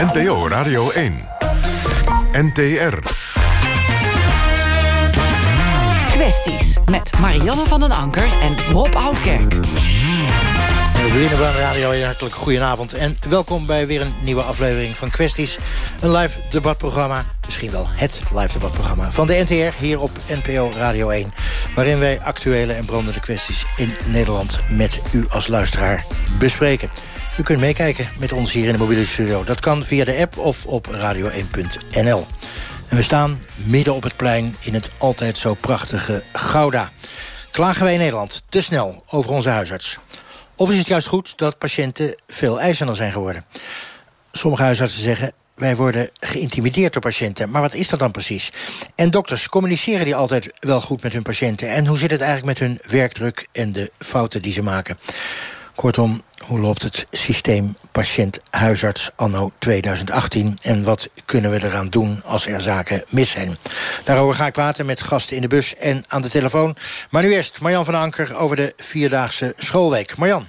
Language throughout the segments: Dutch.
NPO Radio 1. NTR. Kwesties met Marianne van den Anker en Rob Oudkerk. We bij Radio hartelijk goedenavond en welkom bij weer een nieuwe aflevering van Kwesties. Een live debatprogramma, misschien wel het live debatprogramma van de NTR hier op NPO Radio 1. Waarin wij actuele en brandende kwesties in Nederland met u als luisteraar bespreken. U kunt meekijken met ons hier in de mobiele studio. Dat kan via de app of op radio1.nl. En we staan midden op het plein in het altijd zo prachtige Gouda. Klagen wij in Nederland te snel over onze huisarts? Of is het juist goed dat patiënten veel eisender zijn geworden? Sommige huisartsen zeggen... wij worden geïntimideerd door patiënten. Maar wat is dat dan precies? En dokters, communiceren die altijd wel goed met hun patiënten? En hoe zit het eigenlijk met hun werkdruk en de fouten die ze maken? Kortom, hoe loopt het systeem patiënt-huisarts anno 2018... en wat kunnen we eraan doen als er zaken mis zijn? Daarover ga ik praten met gasten in de bus en aan de telefoon. Maar nu eerst Marjan van Anker over de Vierdaagse Schoolweek. Marjan.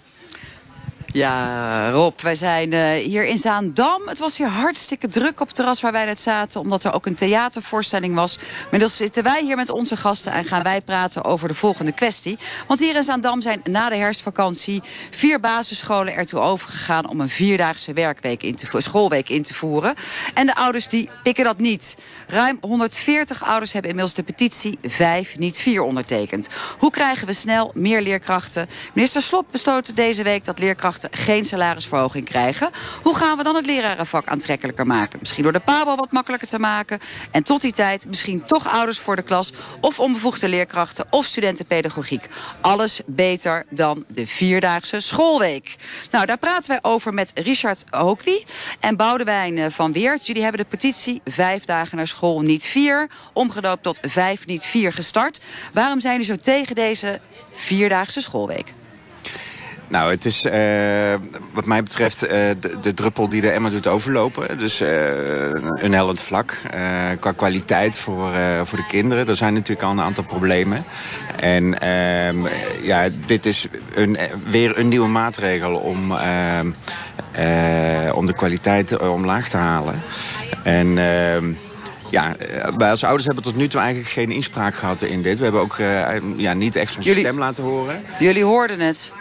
Ja, Rob, wij zijn uh, hier in Zaandam. Het was hier hartstikke druk op het terras waar wij net zaten... omdat er ook een theatervoorstelling was. Inmiddels zitten wij hier met onze gasten... en gaan wij praten over de volgende kwestie. Want hier in Zaandam zijn na de herfstvakantie... vier basisscholen ertoe overgegaan... om een vierdaagse werkweek in te, schoolweek in te voeren. En de ouders die pikken dat niet. Ruim 140 ouders hebben inmiddels de petitie 5, niet 4 ondertekend. Hoe krijgen we snel meer leerkrachten? Minister Slop besloot deze week dat leerkrachten geen salarisverhoging krijgen. Hoe gaan we dan het lerarenvak aantrekkelijker maken? Misschien door de PABO wat makkelijker te maken. En tot die tijd misschien toch ouders voor de klas... of onbevoegde leerkrachten of studentenpedagogiek. Alles beter dan de vierdaagse schoolweek. Nou, daar praten wij over met Richard Hookwie en Boudewijn eh, van Weert. Jullie hebben de petitie Vijf dagen naar school, niet vier... omgedoopt tot Vijf, niet vier gestart. Waarom zijn jullie zo tegen deze vierdaagse schoolweek? Nou, het is uh, wat mij betreft uh, de, de, druppel die de emmer doet overlopen. Dus uh, een hellend vlak. qua kwaliteit voor, voor de kinderen. Er zijn natuurlijk al een aantal problemen. En ehm, ja, dit is een, weer een nieuwe maatregel om, ehm, om de kwaliteit omlaag te halen. En... Ehm, ja, wij als ouders hebben tot nu toe eigenlijk geen inspraak gehad in dit. We hebben ook ja, niet echt onze stem laten horen. Jullie hoorden het?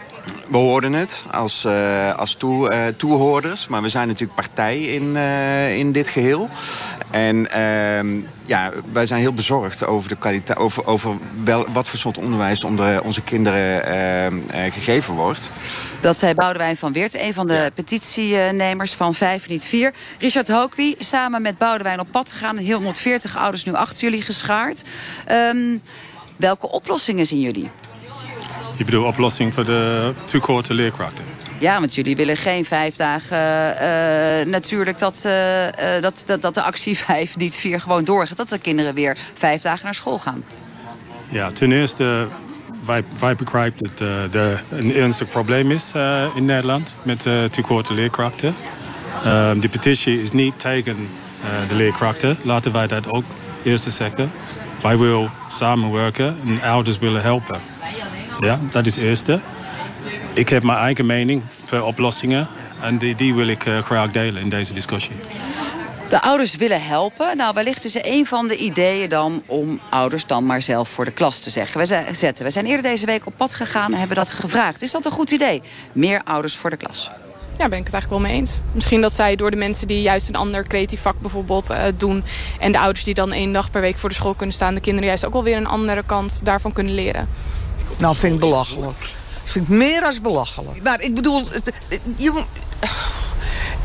We hoorden het als, uh, als toe, uh, toehoorders. Maar we zijn natuurlijk partij in, uh, in dit geheel. En uh, ja, wij zijn heel bezorgd over, de kwaliteit, over, over wel, wat voor soort onderwijs onder onze kinderen ehm, gegeven wordt. Dat zei Boudewijn van Weert, een van de ja. petitienemers van 5 niet 4. Richard Hookwie, samen met Boudewijn op pad gegaan. Heel 140 ouders nu achter jullie geschaard. Um, welke oplossingen zien jullie? Je bedoelt oplossing voor de toekorte leerkrachten? Ja, want jullie willen geen vijf dagen... Uh, natuurlijk dat, uh, dat, dat, dat de actie vijf niet vier gewoon doorgaat. Dat de kinderen weer vijf dagen naar school gaan. Ja, ten eerste... Wij, wij begrijpen dat er een ernstig probleem is in Nederland... met toekorte leerkrachten. de petitie is niet tegen de leerkrachten. Laten wij dat ook eerst zeggen. Wij willen samenwerken en ouders willen helpen. Ja, dat is het eerste. Ik heb mijn eigen mening voor oplossingen. En die, die wil ik uh, graag delen in deze discussie. De ouders willen helpen. Nou, wellicht is er een van de ideeën dan om ouders dan maar zelf voor de klas te zeggen. We zijn, zetten. We zijn eerder deze week op pad gegaan en hebben dat gevraagd. Is dat een goed idee? Meer ouders voor de klas. Ja, ben ik het eigenlijk wel mee eens. Misschien dat zij door de mensen die juist een ander creatief vak bijvoorbeeld uh, doen... en de ouders die dan één dag per week voor de school kunnen staan... de kinderen juist ook wel weer een andere kant daarvan kunnen leren. Nou, vind ik belachelijk. Dat vind ik meer als belachelijk. Maar ik bedoel, je,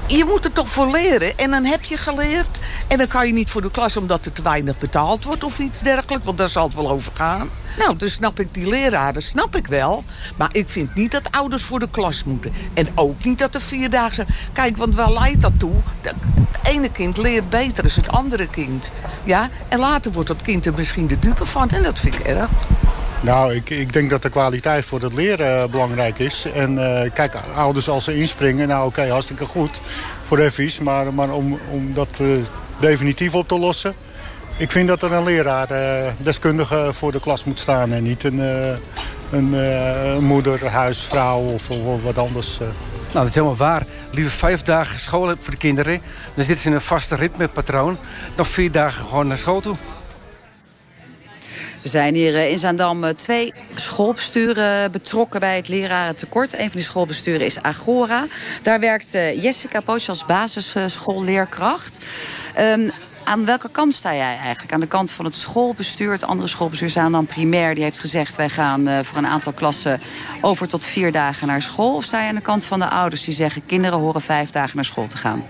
je moet er toch voor leren. En dan heb je geleerd. En dan kan je niet voor de klas omdat er te weinig betaald wordt of iets dergelijks. Want daar zal het wel over gaan. Nou, dus snap ik die leraren, snap ik wel. Maar ik vind niet dat ouders voor de klas moeten. En ook niet dat er vierdaagse... Kijk, want waar leidt dat toe? Het ene kind leert beter dan het andere kind. Ja? En later wordt dat kind er misschien de dupe van. En dat vind ik erg. Nou, ik, ik denk dat de kwaliteit voor het leren uh, belangrijk is. En uh, kijk, ouders als ze inspringen, nou oké, hartstikke goed voor effies. Maar, maar om, om dat uh, definitief op te lossen... Ik vind dat er een leraar, deskundige voor de klas moet staan... en niet een, een moeder, huisvrouw of, of wat anders... Nou, dat is helemaal waar. liever vijf dagen school voor de kinderen. Dan zitten ze in een vaste ritmepatroon. Nog vier dagen gewoon naar school toe. We zijn hier eh, in Zaandam eh, twee schoolbesturen betrokken bij het lerarentekort. Een van die schoolbesturen is Agora. Daar werkt eh, Jessica Pootje als basisschoolleerkracht. Um, aan welke kant sta jij eigenlijk? Aan de kant van het schoolbestuur, het andere schoolbestuur Zaandam Primair... die heeft gezegd, wij gaan voor een aantal klassen over tot vier dagen naar school? Of sta je aan de kant van de ouders die zeggen... kinderen horen vijf dagen naar school te gaan?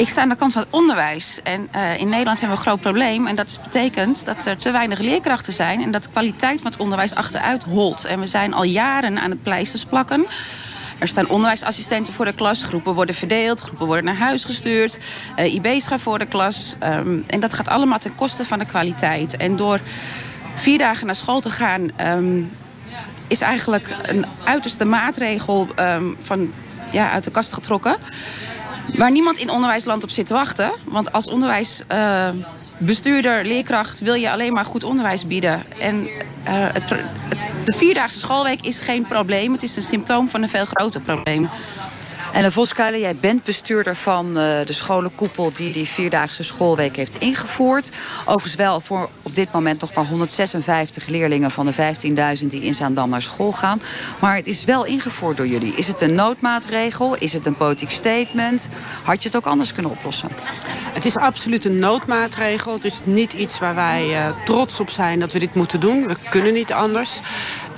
Ik sta aan de kant van het onderwijs. En uh, in Nederland hebben we een groot probleem. En dat betekent dat er te weinig leerkrachten zijn... en dat de kwaliteit van het onderwijs achteruit holt. En we zijn al jaren aan het pleisters plakken... Er staan onderwijsassistenten voor de klas. Groepen worden verdeeld. Groepen worden naar huis gestuurd. Uh, eh, IB's gaan voor de klas. Um, en dat gaat allemaal ten koste van de kwaliteit. En door vier dagen naar school te gaan... Um, is eigenlijk een uiterste maatregel um, van, ja, uit de kast getrokken. Waar niemand in onderwijsland op zit te wachten. Want als onderwijsbestuurder, uh, leerkracht... wil je alleen maar goed onderwijs bieden. En uh, het, de vierdaagse schoolweek is geen probleem. Het is een symptoom van een veel groter probleem. En Voskuilen, jij bent bestuurder van uh, de scholenkoepel... die die vierdaagse schoolweek heeft ingevoerd. Overigens wel voor op dit moment nog maar 156 leerlingen... van de 15.000 die in Zaandam naar school gaan. Maar het is wel ingevoerd door jullie. Is het een noodmaatregel? Is het een politiek statement? Had je het ook anders kunnen oplossen? Het is absoluut een noodmaatregel. Het is niet iets waar wij uh, trots op zijn dat we dit moeten doen. We kunnen niet anders.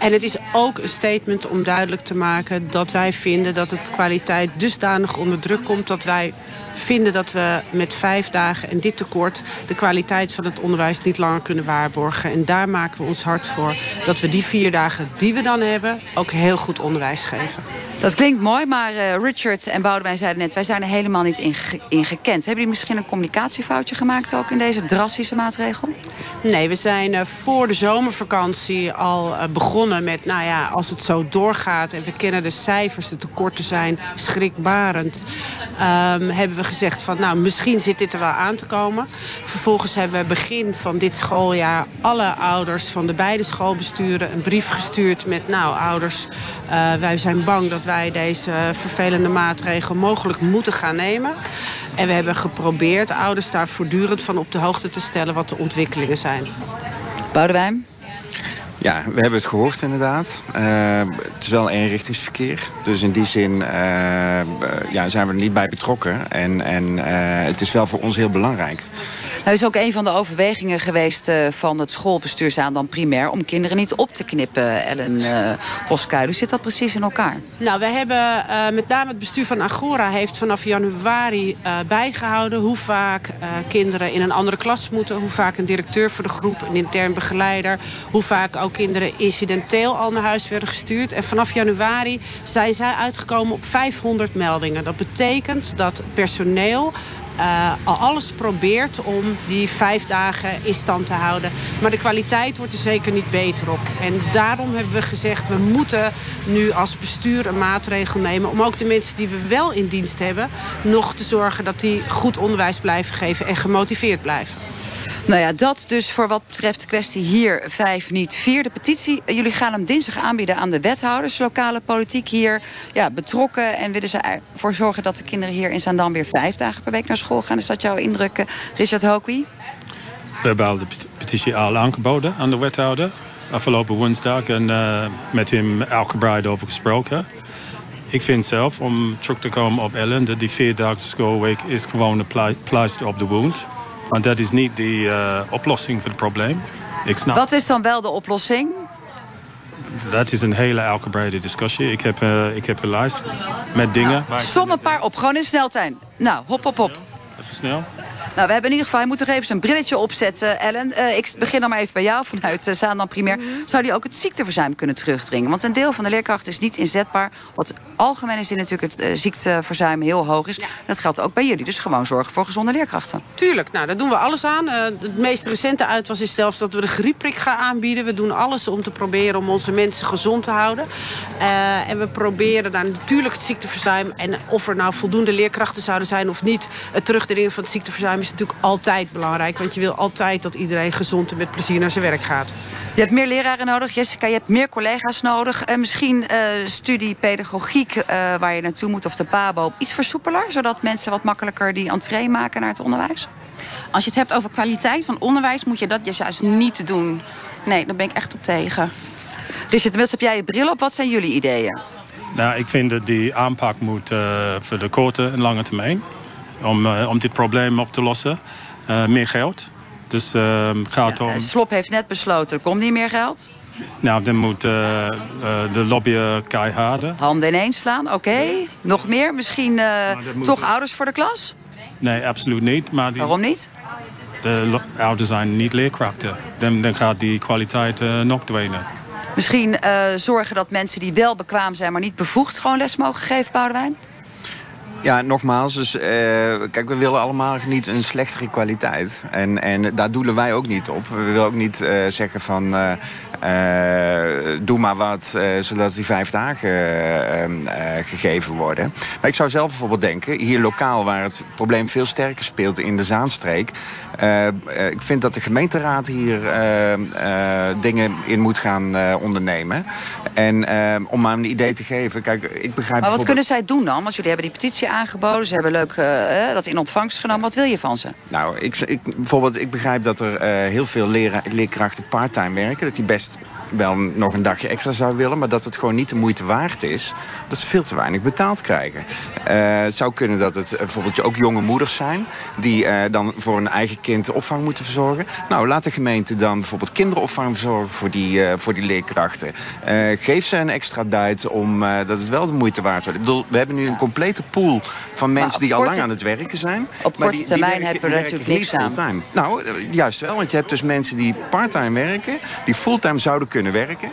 En het is ook een statement om duidelijk te maken dat wij vinden dat het kwaliteit dusdanig onder druk komt dat wij vinden dat we met vijf dagen en dit tekort... de kwaliteit van het onderwijs niet langer kunnen waarborgen. En daar maken we ons hard voor dat we die vier dagen die we dan hebben... ook heel goed onderwijs geven. Dat klinkt mooi, maar uh, Richard en Boudewijn zeiden net... wij zijn er helemaal niet in, in gekend. Hebben jullie misschien een communicatiefoutje gemaakt... ook in deze drastische maatregel? Nee, we zijn uh, voor de zomervakantie al uh, begonnen met... nou ja, als het zo doorgaat en we kennen de cijfers... de tekorten zijn schrikbarend... Um, hebben we gezegd van, nou, misschien zit dit er wel aan te komen. Vervolgens hebben we begin van dit schooljaar... alle ouders van de beide schoolbesturen een brief gestuurd met... nou, ouders, wij zijn bang dat wij deze vervelende maatregel mogelijk moeten gaan nemen. En we hebben geprobeerd ouders daar voortdurend van op de hoogte te stellen wat de ontwikkelingen zijn. Boudewijn? Ja, we hebben het gehoord inderdaad. Uh, het is wel eenrichtingsverkeer. Dus in die zin uh, ja, zijn we er niet bij betrokken. En, en het is wel voor ons heel belangrijk. Nou is ook een van de overwegingen geweest uh, van het schoolbestuur dan primair... om kinderen niet op te knippen, Ellen uh, Voskuil. Hoe zit dat precies in elkaar? Nou, we hebben uh, met name het bestuur van Agora... heeft vanaf januari bijgehouden hoe vaak kinderen in een andere klas moeten... hoe vaak een directeur voor de groep, een intern begeleider... hoe vaak ook kinderen incidenteel al naar huis werden gestuurd. En vanaf januari zijn zij uitgekomen op 500 meldingen. Dat betekent dat personeel al alles probeert om die vijf dagen in stand te houden. Maar de kwaliteit wordt er zeker niet beter op. En daarom hebben we gezegd, we moeten nu als bestuur een maatregel nemen... om ook de mensen die we wel in dienst hebben... nog te zorgen dat die goed onderwijs blijven geven en gemotiveerd blijven. Nou ja, dat dus voor wat betreft de kwestie hier 5 niet 4. De petitie, eh, jullie gaan hem dinsdag aanbieden aan de wethouders. Lokale politiek hier ja, betrokken. En willen ze ervoor zorgen dat de kinderen hier in Zaandam... weer vijf dagen per week naar school gaan. Is dat jouw indruk, eh, Richard Hokie? We hebben de petitie al aangeboden aan de wethouder. Afgelopen woensdag. En uh, met hem elke breid over gesproken. Ik vind zelf, om terug te komen op Ellen... dat die vierdaagse schoolweek is gewoon een pleister op de wound want dat is niet de uh, oplossing voor het probleem. Ik snap... Wat is dan wel de oplossing? Dat is een hele uitgebreide discussie. Ik heb, uh, ik heb een lijst met dingen. Nou, som een paar op, gewoon in sneltuin. Nou, hop, hop, hop. Even snel. Nou, we hebben in ieder geval, je moet toch even zijn brilletje opzetten, Ellen. Uh, ik begin dan maar even bij jou vanuit uh, Zaandam Primair. Mhm. Zou die ook het ziekteverzuim kunnen terugdringen? Want een deel van de leerkrachten is niet inzetbaar. Wat algemeen is in natuurlijk het uh, ziekteverzuim heel hoog is. Dat geldt ook bij jullie. Dus gewoon zorgen voor gezonde leerkrachten. Tuurlijk, nou, daar doen we alles aan. het meest recente uitwas is zelfs dat we de griepprik gaan aanbieden. We doen alles om te proberen om onze mensen gezond te houden. en we proberen dan natuurlijk het ziekteverzuim... en of er nou voldoende leerkrachten zouden zijn of niet... het terugdringen van het ziekteverzuim is natuurlijk altijd belangrijk. Want je wil altijd dat iedereen gezond en met plezier naar zijn werk gaat. Je hebt meer leraren nodig, Jessica. Je hebt meer collega's nodig. Uh, misschien uh, studie pedagogiek uh, waar je naartoe moet of de PABO iets versoepeler... zodat mensen wat makkelijker die entree maken naar het onderwijs? Als je het hebt over kwaliteit van onderwijs... moet je dat dus juist niet doen. Nee, daar ben ik echt op tegen. Richard, inmiddels heb jij je bril op. Wat zijn jullie ideeën? Nou, ik vind dat die aanpak moet voor de korte en lange termijn... om, om dit probleem op te lossen. meer geld dus uh, gaat ja, om... Slop heeft net besloten, er komt niet meer geld? Nou, dan moet uh, uh, de lobbyen keiharden. Handen ineens slaan, oké. Okay. Nog meer? Misschien uh, toch moet... ouders voor de klas? Nee, absoluut niet. Maar die... Waarom niet? De ouders zijn niet leerkrachten. Dan, dan gaat die kwaliteit nog dwenen. Misschien zorgen dat mensen die wel bekwaam zijn... maar niet bevoegd gewoon les mogen geven, Boudewijn? Ja, nogmaals, dus, uh, kijk, we willen allemaal niet een slechtere kwaliteit. En, en daar doelen wij ook niet op. We willen ook niet uh, zeggen van, uh, doe maar wat, zodat die vijf dagen gegeven worden. Maar ik zou zelf bijvoorbeeld denken, hier lokaal waar het probleem veel sterker speelt in de Zaanstreek... ik vind dat de gemeenteraad hier dingen in moet gaan ondernemen. En om maar een idee te geven, kijk, ik begrijp... Maar wat kunnen zij doen dan? Want jullie hebben die petitie aangeboden. Ze hebben leuk uh, dat in ontvangst genomen. Wat wil je van ze? Nou, ik, ik, bijvoorbeeld, ik begrijp dat er uh, heel veel leraar, leerkrachten parttime werken. Dat die best wel nog een dagje extra zou willen... maar dat het gewoon niet de moeite waard is... dat ze veel te weinig betaald krijgen. Uh, het zou kunnen dat het bijvoorbeeld ook jonge moeders zijn... die uh, dan voor een eigen kind opvang moeten verzorgen. Nou, laat de gemeente dan bijvoorbeeld kinderopvang verzorgen... voor die, uh, voor die leerkrachten. geef ze een extra duit om dat het wel de moeite waard wordt. Ik bedoel, we hebben nu een complete pool van mensen die al lang aan het werken zijn. Op maar korte die, termijn die hebben we natuurlijk niks aan. Nou, juist wel, want je hebt dus mensen die parttime werken... die fulltime zouden kunnen werken.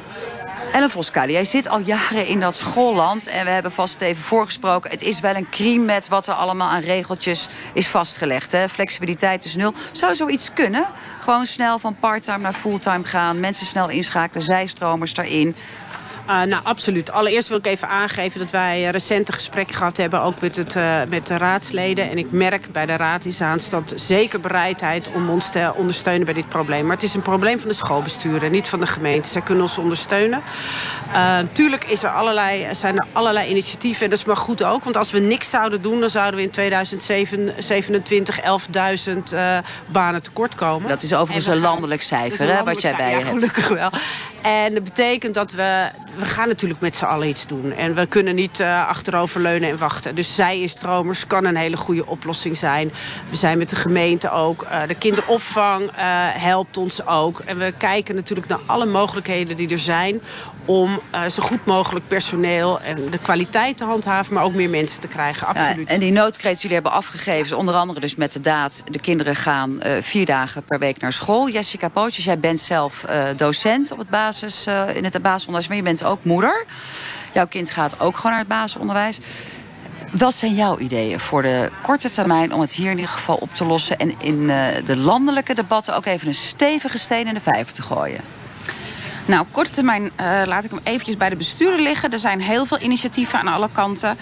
Ellen Voskali, jij zit al jaren in dat schoolland. En we hebben vast even voorgesproken. Het is wel een crime met wat er allemaal aan regeltjes is vastgelegd. Hè? Flexibiliteit is nul. Zou zoiets kunnen? Gewoon snel van parttime naar fulltime gaan. Mensen snel inschakelen, zijstromers erin. Uh, nou, absoluut. Allereerst wil ik even aangeven dat wij recent een gesprek gehad hebben... ook met, het, uh, met de raadsleden. En ik merk bij de raad in Zaanstad zeker bereidheid... om ons te ondersteunen bij dit probleem. Maar het is een probleem van de schoolbesturen, niet van de gemeente. Zij kunnen ons ondersteunen. Uh, tuurlijk is er allerlei, zijn er allerlei initiatieven. En dat is maar goed ook. Want als we niks zouden doen... dan zouden we in 2027 11.000 banen tekort komen. Dat is overigens een landelijk cijfer, hè, wat jij bij je ja, hebt. gelukkig wel. En dat betekent dat we... We gaan natuurlijk met z'n allen iets doen. En we kunnen niet uh, achteroverleunen en wachten. Dus zij-instromers kan een hele goede oplossing zijn. We zijn met de gemeente ook. Uh, de kinderopvang uh, helpt ons ook. En we kijken natuurlijk naar alle mogelijkheden die er zijn... om zo goed mogelijk personeel en de kwaliteit te handhaven... maar ook meer mensen te krijgen, absoluut. Ja, en die noodkreet die jullie hebben afgegeven... is onder andere dus met de daad... de kinderen gaan vier dagen per week naar school. Jessica Pootjes, jij bent zelf docent op het basis, in het basisonderwijs... maar je bent ook moeder. Jouw kind gaat ook gewoon naar het basisonderwijs. Wat zijn jouw ideeën voor de korte termijn om het hier in ieder geval op te lossen... en in de landelijke debatten ook even een stevige steen in de vijver te gooien? Nou, korte termijn uh, laat ik hem eventjes bij de bestuurder liggen. Er zijn heel veel initiatieven aan alle kanten.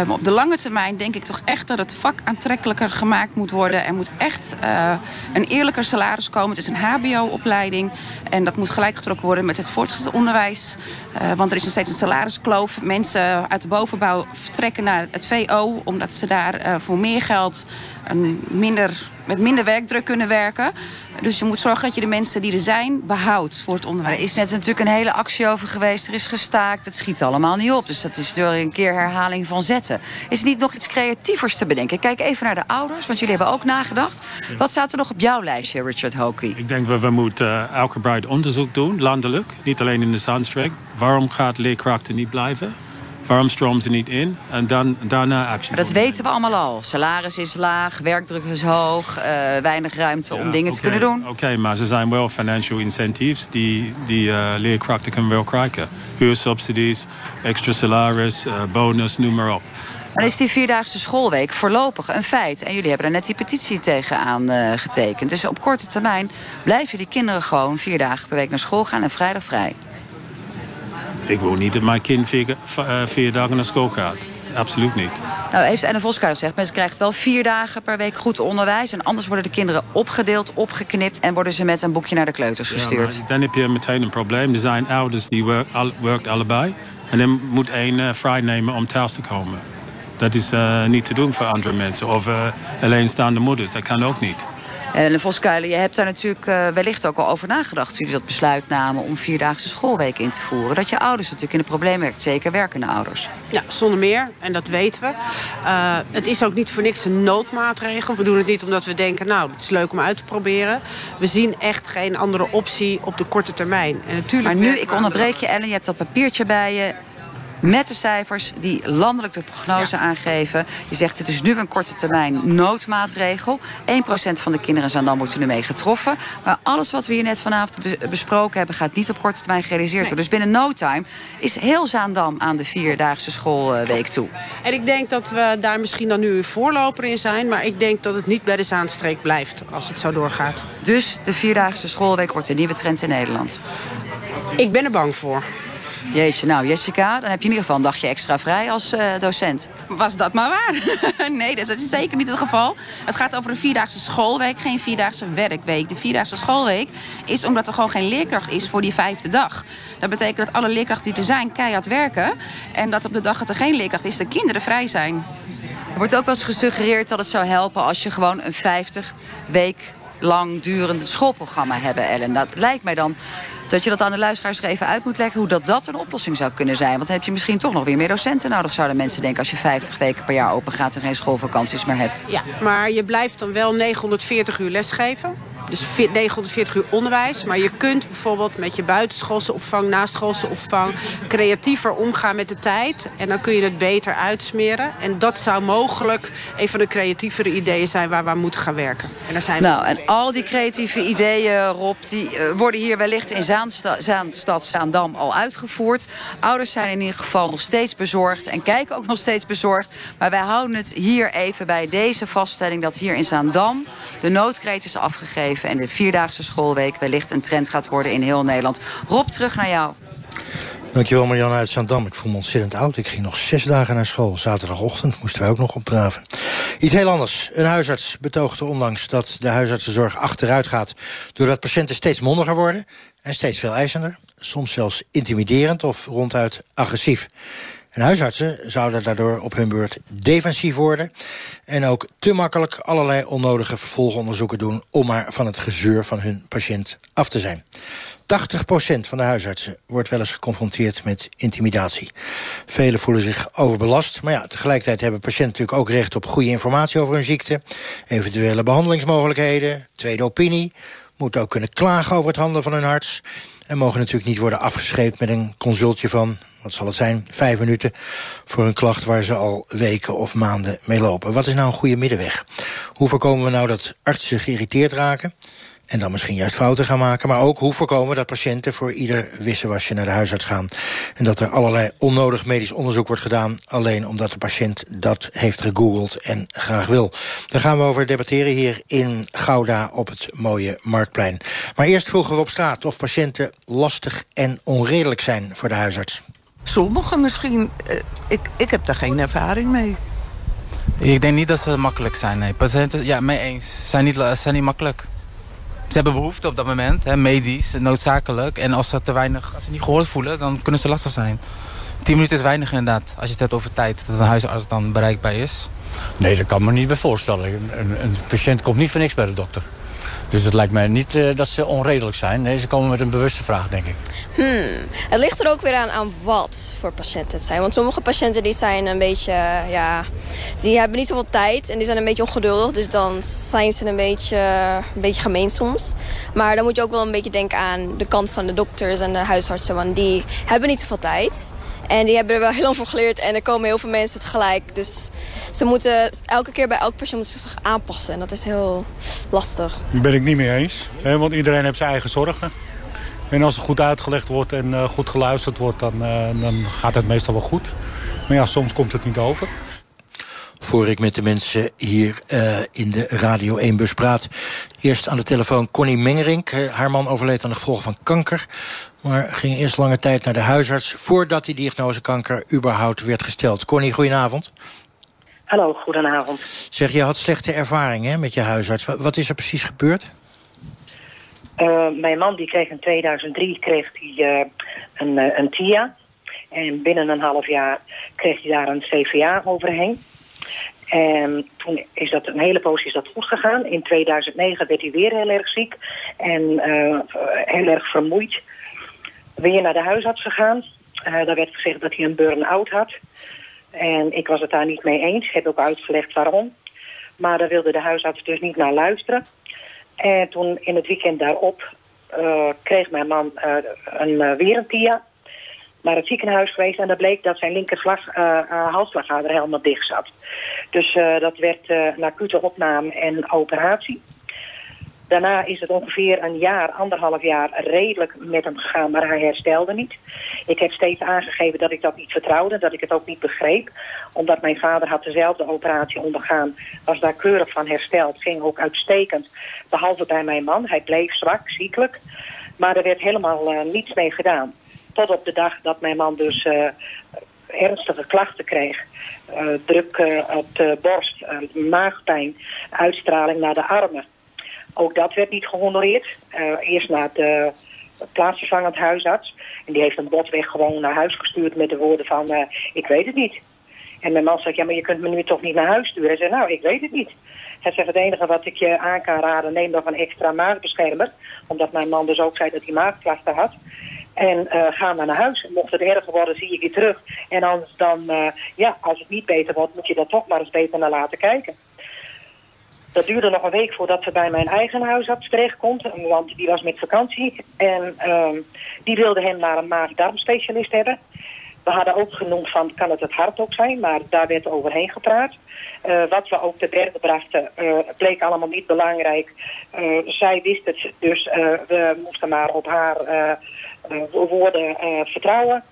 Um, op de lange termijn denk ik toch echt dat het vak aantrekkelijker gemaakt moet worden. Er moet echt uh, een eerlijker salaris komen. Het is een hbo-opleiding. En dat moet gelijkgetrokken worden met het voortgezet onderwijs. Uh, want er is nog steeds een salariskloof. Mensen uit de bovenbouw vertrekken naar het VO... omdat ze daar voor meer geld een minder, met minder werkdruk kunnen werken. Dus je moet zorgen dat je de mensen die er zijn behoudt voor het onderwijs. Maar er is net natuurlijk een hele actie over geweest. Er is gestaakt. Het schiet allemaal niet op. Dus dat is door een keer herhaling van zetten. Is er niet nog iets creatievers te bedenken? Kijk even naar de ouders, want jullie hebben ook nagedacht. Wat staat er nog op jouw lijstje, Richard Hokie? Ik denk dat we moeten uh, uitgebreid onderzoek doen, landelijk. Niet alleen in de Zaanstreek. Waarom gaat leerkrachten niet blijven? Waarom stromen ze niet in? En dan, daarna actie. Maar dat weten we allemaal al. Salaris is laag, werkdruk is hoog, uh, weinig ruimte om dingen okay, te kunnen doen. Oké, okay, maar er zijn wel financial incentives die, die uh, leerkrachten kunnen wel krijgen. Huursubsidies, extra salaris, uh, bonus, noem maar op. Dan is die vierdaagse schoolweek voorlopig een feit. En jullie hebben er net die petitie tegenaan uh, getekend. Dus op korte termijn blijven die kinderen gewoon vier dagen per week naar school gaan en vrijdag vrij. Ik wil niet dat mijn kind vier, uh, vier dagen naar school gaat. absoluut niet. Nou, heeft Anne Voskuil gezegd, mensen krijgen wel vier dagen per week goed onderwijs. En anders worden de kinderen opgedeeld, opgeknipt... en worden ze met een boekje naar de kleuters gestuurd. Ja, dan heb je meteen een probleem. Er zijn ouders die werkt al, werkt allebei. En dan moet één uh, vrij nemen om thuis te komen. Dat is uh, niet te doen voor andere mensen. Of uh, alleenstaande moeders, dat kan ook niet. En Voskuilen, je hebt daar natuurlijk uh, wellicht ook al over nagedacht... toen jullie dat besluit namen om vierdaagse schoolweek in te voeren. Dat je ouders natuurlijk in de probleem werkt, zeker werkende ouders. Ja, zonder meer. En dat weten we. Uh, het is ook niet voor niks een noodmaatregel. We doen het niet omdat we denken, nou, het is leuk om uit te proberen. We zien echt geen andere optie op de korte termijn. En natuurlijk maar nu, ik onderbreek je, Ellen, je hebt dat papiertje bij je met de cijfers die landelijk de prognose ja. aangeven. Je zegt het is nu een korte termijn noodmaatregel. 1% van de kinderen zijn dan moeten ermee getroffen. Maar alles wat we hier net vanavond be besproken hebben... gaat niet op korte termijn gerealiseerd worden. Dus binnen no time is heel Zaandam aan de vierdaagse schoolweek toe. En ik denk dat we daar misschien dan nu een voorloper in zijn... maar ik denk dat het niet bij de Zaanstreek blijft als het zo doorgaat. Dus de vierdaagse schoolweek wordt een nieuwe trend in Nederland? Ik ben er bang voor. Jeetje, nou Jessica, dan heb je in ieder geval een dagje extra vrij als uh, docent. Was dat maar waar? nee, dat is zeker niet het geval. Het gaat over een vierdaagse schoolweek, geen vierdaagse werkweek. De vierdaagse schoolweek is omdat er gewoon geen leerkracht is voor die vijfde dag. Dat betekent dat alle leerkrachten die er zijn keihard werken. En dat op de dag dat er geen leerkracht is, de kinderen vrij zijn. Er wordt ook wel eens gesuggereerd dat het zou helpen als je gewoon een 50 week lang durend schoolprogramma hebben, Ellen. Dat lijkt mij dan dat je dat aan de luisteraars er even uit moet leggen... hoe dat, dat een oplossing zou kunnen zijn. Want dan heb je misschien toch nog weer meer docenten nodig... zouden mensen denken als je 50 weken per jaar open gaat... en geen schoolvakanties meer hebt. Ja, maar je blijft dan wel 940 uur lesgeven. Dus 940 uur onderwijs. Maar je kunt bijvoorbeeld met je buitenschoolse opvang, naschoolse opvang... creatiever omgaan met de tijd. En dan kun je het beter uitsmeren. En dat zou mogelijk een van de creatievere ideeën zijn... waar we aan moeten gaan werken. En daar zijn nou, en al die creatieve ideeën, Rob... die uh, worden hier wellicht in Zaanstad Zaandam al uitgevoerd. Ouders zijn in ieder geval nog steeds bezorgd... en kijken ook nog steeds bezorgd. Maar wij houden het hier even bij deze vaststelling... dat hier in Zaandam de noodkreet is afgegeven en de vierdaagse schoolweek wellicht een trend gaat worden in heel Nederland. Rob, terug naar jou. Dankjewel Marianne uit Zandam. Ik voel me ontzettend oud. Ik ging nog zes dagen naar school. Zaterdagochtend moesten wij ook nog opdraven. Iets heel anders. Een huisarts betoogde onlangs dat de huisartsenzorg achteruit gaat... doordat patiënten steeds mondiger worden en steeds veel eisender. Soms zelfs intimiderend of ronduit agressief. En huisartsen zouden daardoor op hun beurt defensief worden... en ook te makkelijk allerlei onnodige vervolgonderzoeken doen... om maar van het gezeur van hun patiënt af te zijn. 80% van de huisartsen wordt wel eens geconfronteerd met intimidatie. Velen voelen zich overbelast, maar ja, tegelijkertijd hebben patiënten natuurlijk ook recht op goede informatie over hun ziekte, eventuele behandelingsmogelijkheden, tweede opinie, moeten ook kunnen klagen over het handelen van hun arts en mogen natuurlijk niet worden afgescheept met een consultje van wat zal het zijn, vijf minuten... voor een klacht waar ze al weken of maanden mee lopen. Wat is nou een goede middenweg? Hoe voorkomen we nou dat artsen geïrriteerd raken... en dan misschien juist fouten gaan maken... maar ook hoe voorkomen dat patiënten voor ieder wisselwasje naar de huisarts gaan... en dat er allerlei onnodig medisch onderzoek wordt gedaan... alleen omdat de patiënt dat heeft gegoogeld en graag wil. Daar gaan we over debatteren hier in Gouda op het mooie Marktplein. Maar eerst vroegen we op straat of patiënten lastig en onredelijk zijn voor de huisarts. Sommigen misschien. Ik, ik heb daar geen ervaring mee. Ik denk niet dat ze makkelijk zijn. Nee. Patiënten, ja, mee eens. Zijn niet, zijn niet makkelijk. Ze hebben behoefte op dat moment, hè, medisch, noodzakelijk. En als ze te weinig, als ze niet gehoord voelen, dan kunnen ze lastig zijn. Tien minuten is weinig inderdaad, als je het hebt over tijd. Dat een huisarts dan bereikbaar is. Nee, dat kan me niet bij voorstellen. Een, een patiënt komt niet voor niks bij de dokter. Dus het lijkt mij niet uh, dat ze onredelijk zijn. Nee, ze komen met een bewuste vraag, denk ik. Hmm. Het ligt er ook weer aan aan wat voor patiënten het zijn. Want sommige patiënten die zijn een beetje, ja, die hebben niet zoveel tijd en die zijn een beetje ongeduldig. Dus dan zijn ze een beetje, een beetje gemeen soms. Maar dan moet je ook wel een beetje denken aan de kant van de dokters en de huisartsen. Want die hebben niet zoveel tijd. En die hebben er wel heel lang voor geleerd. En er komen heel veel mensen tegelijk. Dus ze moeten elke keer bij elk patiënt moeten zich aanpassen. En dat is heel lastig. Daar ben ik niet mee eens. Hè, want iedereen heeft zijn eigen zorgen. En als het goed uitgelegd wordt en uh, goed geluisterd wordt... Dan, uh, dan gaat het meestal wel goed. Maar ja, soms komt het niet over. Voor ik met de mensen hier uh, in de Radio 1-bus praat. Eerst aan de telefoon Connie Mengerink. Uh, haar man overleed aan de gevolgen van kanker. Maar ging eerst lange tijd naar de huisarts... voordat die diagnose kanker überhaupt werd gesteld. Connie, goedenavond. Hallo, goedenavond. Zeg, je had slechte ervaringen met je huisarts. Wat is er precies gebeurd? Uh, mijn man die kreeg in 2003 kreeg hij, een, een TIA... En binnen een half jaar kreeg hij daar een CVA overheen. En toen is dat een hele poos is dat goed gegaan. In 2009 werd hij weer heel erg ziek en uh, heel erg vermoeid. Weer naar de huisarts gegaan. Uh, daar werd gezegd dat hij een burn-out had. En ik was het daar niet mee eens. Heb ook uitgelegd waarom. Maar daar wilde de huisarts dus niet naar luisteren. En toen in het weekend daarop uh, kreeg mijn man een, weer een TIA naar het ziekenhuis geweest... en daar bleek dat zijn linkerslag, uh, uh, halsslagader helemaal dicht zat. Dus uh, dat werd een acute opname en operatie. Daarna is het ongeveer een jaar, anderhalf jaar redelijk met hem gegaan, maar hij herstelde niet. Ik heb steeds aangegeven dat ik dat niet vertrouwde, dat ik het ook niet begreep. Omdat mijn vader had dezelfde operatie ondergaan, was daar keurig van hersteld, ging ook uitstekend. Behalve bij mijn man, hij bleef zwak, ziekelijk. Maar er werd helemaal niets mee gedaan. Tot op de dag dat mijn man dus ernstige klachten kreeg. Uh, druk uh, op de borst, maagpijn, uitstraling naar de armen. Ook dat werd niet gehonoreerd. eerst naar de plaatsvervangend huisarts. En die heeft een botweg gewoon naar huis gestuurd met de woorden van... ik weet het niet. En mijn man zegt, ja, maar je kunt me nu toch niet naar huis sturen? Hij zei, nou, ik weet het niet. Hij zegt, het enige wat ik je aan kan raden, neem dan een extra maagbeschermer. Omdat mijn man dus ook zei dat hij maagklachten had. En uh, ga maar naar huis. Mocht het erger worden, zie ik je terug. En anders dan, uh, ja, als het niet beter wordt, moet je daar toch maar eens beter naar laten kijken. Dat duurde nog een week voordat ze bij mijn eigen huisarts terechtkomt. Want die was met vakantie. En uh, die wilde hem naar een maag-darmspecialist hebben. We hadden ook genoemd van, kan het het hart ook zijn? Maar daar werd overheen gepraat. Uh, wat we ook te berden brachten, uh, bleek allemaal niet belangrijk. Zij wist het, dus we moesten maar op haar woorden vertrouwen.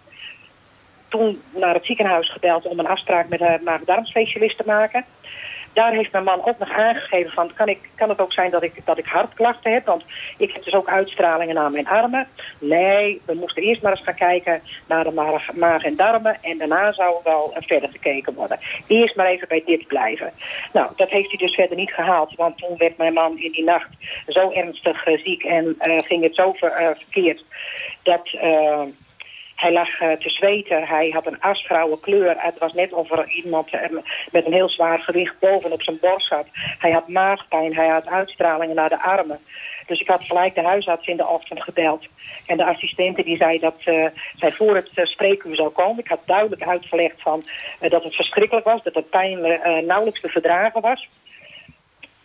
Toen naar het ziekenhuis gebeld om een afspraak met een maag-darmspecialist te maken daar heeft mijn man ook nog aangegeven van... kan, ik, kan het ook zijn dat ik, dat ik hartklachten heb? Want ik heb dus ook uitstralingen aan mijn armen. Nee, we moesten eerst maar eens gaan kijken naar de maag, en darmen... en daarna zou er wel verder gekeken worden. Eerst maar even bij dit blijven. Nou, dat heeft hij dus verder niet gehaald. Want toen werd mijn man in die nacht zo ernstig uh, ziek... en uh, ging het zo uh, verkeerd dat... Hij lag uh, te zweten, hij had een asgrauwe kleur. Het was net of er iemand uh, met een heel zwaar gewicht bovenop zijn borst zat. Hij had maagpijn, hij had uitstralingen naar de armen. Dus ik had gelijk de huisarts in de ochtend gebeld. En de assistente die zei dat uh, zij voor het uh, spreekuur zou komen. Ik had duidelijk uitgelegd van, dat het verschrikkelijk was. Dat het pijn nauwelijks te verdragen was.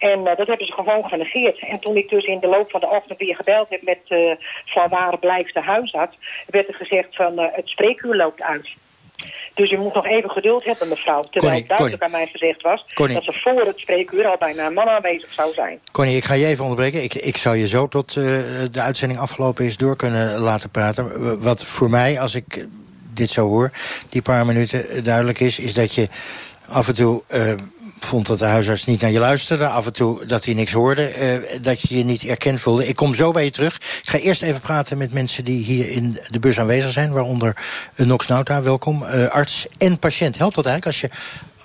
En uh, dat hebben ze gewoon genegeerd. En toen ik dus in de loop van de ochtend weer gebeld heb met uh, van waar blijft de huisarts, werd er gezegd van uh, het spreekuur loopt uit. Dus je moet nog even geduld hebben, mevrouw. Terwijl Connie, duidelijk aan mij gezegd was Connie. dat ze voor het spreekuur al bijna een man aanwezig zou zijn. Connie, ik ga je even onderbreken. Ik, ik zou je zo tot uh, de uitzending afgelopen is door kunnen laten praten. Wat voor mij, als ik dit zo hoor, die paar minuten duidelijk is... is dat je af en toe uh, vond dat de huisarts niet naar je luisterde. Af en toe dat hij niks hoorde. Uh, dat je je niet erkend voelde. Ik kom zo bij je terug. Ik ga eerst even praten met mensen die hier in de bus aanwezig zijn. Waaronder uh, Nox Nauta, welkom. Uh, arts en patiënt. Helpt dat eigenlijk als je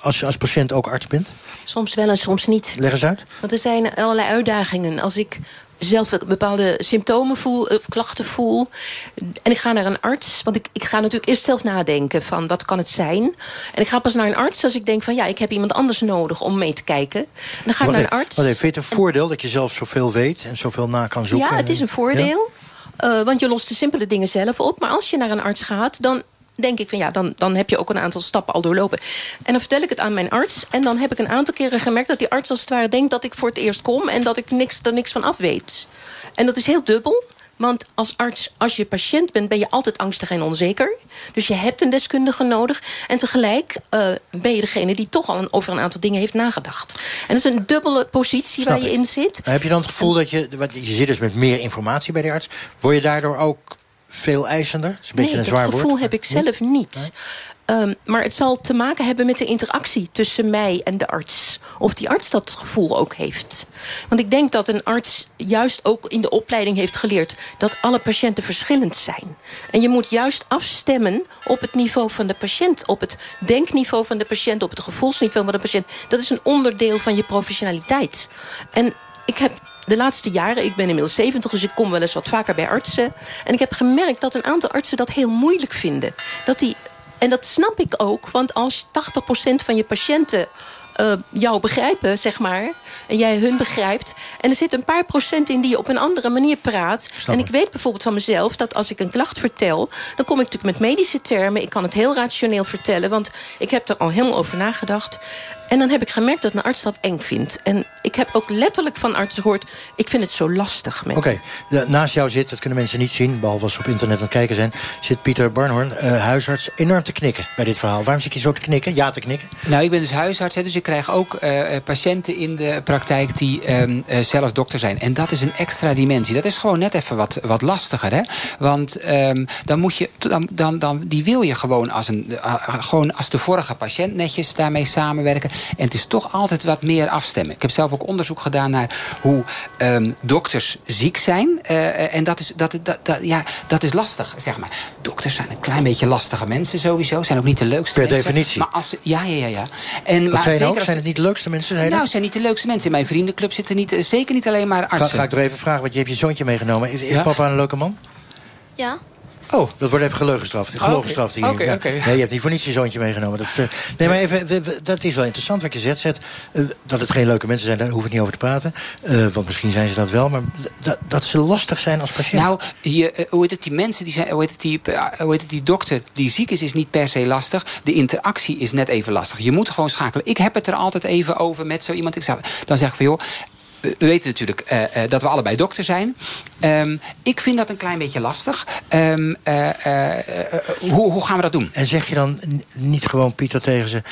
als, je als patiënt ook arts bent? Soms wel en soms niet. Leg eens uit. Want er zijn allerlei uitdagingen. Als ik zelf bepaalde symptomen voel, of klachten voel. En ik ga naar een arts. Want ik, ik ga natuurlijk eerst zelf nadenken van wat kan het zijn. En ik ga pas naar een arts als ik denk van ja, ik heb iemand anders nodig om mee te kijken. En dan ga ik naar een arts. Wat vind je het een voordeel dat je zelf zoveel weet en zoveel na kan zoeken? Ja, het is een voordeel. Ja? Uh, want je lost de simpele dingen zelf op. Maar als je naar een arts gaat, dan denk ik van ja, dan, dan heb je ook een aantal stappen al doorlopen. En dan vertel ik het aan mijn arts. En dan heb ik een aantal keren gemerkt dat die arts als het ware denkt dat ik voor het eerst kom. En dat ik niks, er niks van af weet. En dat is heel dubbel. Want als arts, als je patiënt bent, ben je altijd angstig en onzeker. Dus je hebt een deskundige nodig. En tegelijk uh, ben je degene die toch al een, over een aantal dingen heeft nagedacht. En dat is een dubbele positie Snap waar je in zit. Heb je dan het gevoel en, dat je... Want je zit dus met meer informatie bij de arts. Word je daardoor ook veel eisender? Dat is een nee, beetje een zwaar dat gevoel woord. heb ik zelf niet. Ehm, maar het zal te maken hebben met de interactie tussen mij en de arts. Of die arts dat gevoel ook heeft. Want ik denk dat een arts juist ook in de opleiding heeft geleerd... dat alle patiënten verschillend zijn. En je moet juist afstemmen op het niveau van de patiënt. Op het denkniveau van de patiënt, op het gevoelsniveau van de patiënt. Dat is een onderdeel van je professionaliteit. En ik heb de laatste jaren, ik ben inmiddels 70, dus ik kom wel eens wat vaker bij artsen. En ik heb gemerkt dat een aantal artsen dat heel moeilijk vinden. Dat die, en dat snap ik ook, want als 80% van je patiënten uh, jou begrijpen, zeg maar. En jij hun begrijpt. En er zit een paar procent in die je op een andere manier praat. en ik weet bijvoorbeeld van mezelf dat als ik een klacht vertel... dan kom ik natuurlijk met medische termen. Ik kan het heel rationeel vertellen, want ik heb er al helemaal over nagedacht. En dan heb ik gemerkt dat een arts dat eng vindt. En ik heb ook letterlijk van artsen gehoord... ik vind het zo lastig. Oké, naast jou zit, dat kunnen mensen niet zien... behalve als ze op internet aan het kijken zijn... zit Pieter Barnhorn, uh, huisarts, enorm te knikken bij dit verhaal. Waarom zit je zo te knikken? Ja, te knikken? Nou, ik ben dus huisarts, hè, dus ik krijg ook uh, patiënten in de praktijk... die um, uh, zelf dokter zijn. En dat is een extra dimensie. Dat is gewoon net even wat, wat lastiger, hè? Want um, dan moet je... Dan, dan, dan, die wil je gewoon als, een, gewoon als de vorige patiënt netjes daarmee samenwerken. En het is toch altijd wat meer afstemmen. Ik heb zelf ook onderzoek gedaan naar hoe um, dokters ziek zijn. Uh, en dat is, dat, dat, dat, ja, dat is lastig, zeg maar. Dokters zijn een klein beetje lastige mensen sowieso. Zijn ook niet de leukste per mensen. Per definitie. Maar als, ja, ja, ja. ja. En, dat maar zijn zeker ook? Als, zijn het niet de leukste mensen? Zijn nou, zijn niet de leukste mensen. In mijn vriendenclub zitten niet, zeker niet alleen maar artsen. Ga, ga ik er even vragen, want je hebt je zoontje meegenomen. Is, is ja? papa een leuke man? Ja. Oh. Dat wordt even geleugenstraft. Geleugenstraft hier. Oké, oké. Nee, je hebt niet voor niets je zoontje meegenomen. Dat, uh, nee, maar even, dat is wel interessant wat je zegt. zet uh, dat het geen leuke mensen zijn, daar hoef ik niet over te praten. Uh, want misschien zijn ze dat wel. Maar dat, dat ze lastig zijn als patiënt. Nou, hoe heet het, die mensen, die zijn, hoe, heet het, die, hoe heet het, die dokter die ziek is, is niet per se lastig. De interactie is net even lastig. Je moet gewoon schakelen. Ik heb het er altijd even over met zo iemand. Ik zou, dan zeg ik van, joh, we weten natuurlijk uh, uh, dat we allebei dokter zijn. Um, ik vind dat een klein beetje lastig. Um, uh, hoe, hoe gaan we dat doen? En zeg je dan niet gewoon, Pieter, tegen ze...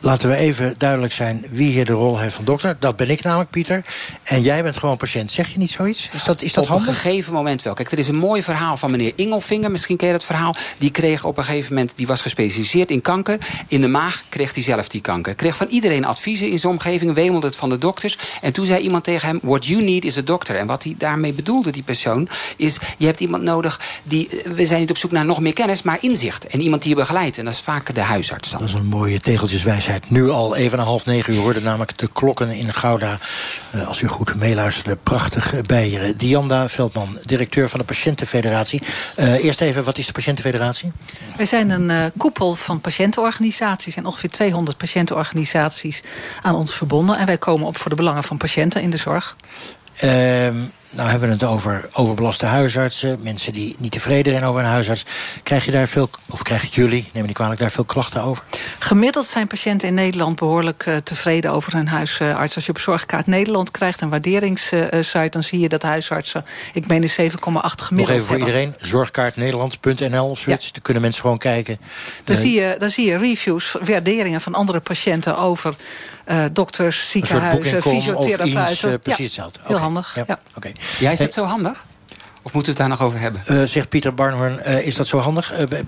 Laten we even duidelijk zijn wie hier de rol heeft van dokter. Dat ben ik namelijk, Pieter. En jij bent gewoon patiënt. Zeg je niet zoiets? Is dat, is dat op handig? een gegeven moment wel. Kijk, er is een mooi verhaal van meneer Ingelfinger. Misschien ken je dat verhaal. Die kreeg op een gegeven moment... die was gespecialiseerd in kanker. In de maag kreeg hij zelf die kanker. Kreeg van iedereen adviezen in zijn omgeving. Wemelde het van de dokters. En toen zei iemand tegen hem... What you need is a doctor. En wat hij daarmee bedoelde, die persoon... is je hebt iemand nodig die... We zijn niet op zoek naar nog meer kennis, maar inzicht. En iemand die je begeleidt. En dat is vaak de huisarts dan. Dat is een mooie tegeltjeswijsheid. Nu al even na half negen uur hoorde namelijk de klokken in Gouda. Uh, als u goed meeluisterde, prachtig bijeren. Dianda Veldman, directeur van de Patiëntenfederatie. Uh, eerst even, wat is de Patiëntenfederatie? Wij zijn een uh, koepel van patiëntenorganisaties... en ongeveer 200 patiëntenorganisaties aan ons verbonden. En wij komen op voor de belangen van patiënten in de zorg. Uh, nou hebben we het over overbelaste huisartsen. Mensen die niet tevreden zijn over een huisarts. Krijg je daar veel, of krijgen jullie, neem me niet kwalijk, daar veel klachten over? Gemiddeld zijn patiënten in Nederland behoorlijk uh, tevreden over hun huisarts. Als je op Zorgkaart Nederland krijgt, een waarderingssite... dan zie je dat huisartsen, ik meen de 7,8 gemiddeld Nog even voor hebben. iedereen, zorgkaartnederland.nl of zoiets. Ja. Dan kunnen mensen gewoon kijken. Dan, uh, zie je, zie je reviews, waarderingen van andere patiënten over... Uh, dokters, ziekenhuizen, fysiotherapeuten. Iets, precies ja, hetzelfde. Heel okay. handig. Ja. Ja. Okay. Ja, is het zo handig? Of moeten we het daar nog over hebben? Uh, zegt Pieter Barnhorn, uh, is dat zo handig? Uh,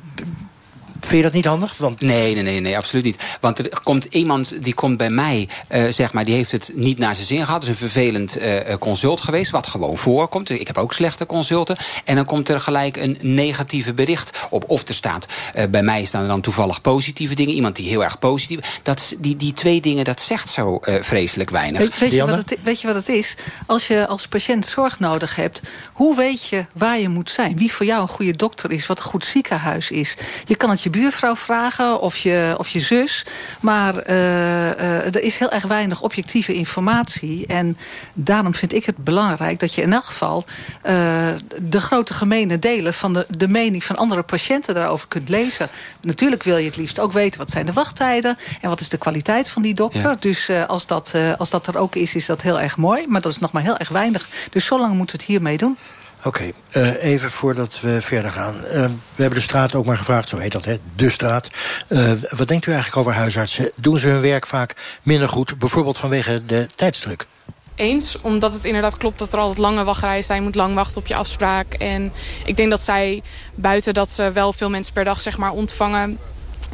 Vind je dat niet handig? Want... Nee, nee, nee, nee, absoluut niet. Want er komt iemand die komt bij mij, uh, zeg maar, die heeft het niet naar zijn zin gehad. Het is een vervelend uh, consult geweest, wat gewoon voorkomt. Ik heb ook slechte consulten. En dan komt er gelijk een negatieve bericht op. Of er staat, uh, bij mij staan er dan toevallig positieve dingen. Iemand die heel erg positief... Dat, die, die twee dingen, dat zegt zo vreselijk weinig. Weet, weet, je wat het, weet je wat het is? Als je als patiënt zorg nodig hebt, hoe weet je waar je moet zijn? Wie voor jou een goede dokter is, wat een goed ziekenhuis is? Je kan het je buurvrouw vragen of je, of je zus. Maar uh, uh, er is heel erg weinig objectieve informatie. En daarom vind ik het belangrijk dat je in elk geval... Uh, de grote gemene delen van de, de mening van andere patiënten daarover kunt lezen. Natuurlijk wil je het liefst ook weten wat zijn de wachttijden... en wat is de kwaliteit van die dokter. Ja. Dus als, dat, als dat er ook is, is dat heel erg mooi. Maar dat is nog maar heel erg weinig. Dus zo lang moeten we het hiermee doen. Oké, uh, even voordat we verder gaan. Uh, we hebben de straat ook maar gevraagd, zo heet dat, hè? De straat. Uh, wat denkt u eigenlijk over huisartsen? Doen ze hun werk vaak minder goed, bijvoorbeeld vanwege de tijdsdruk? Eens, omdat het inderdaad klopt dat er altijd lange wachtrijen zijn. Je moet lang wachten op je afspraak. En ik denk dat zij, buiten dat ze wel veel mensen per dag zeg maar, ontvangen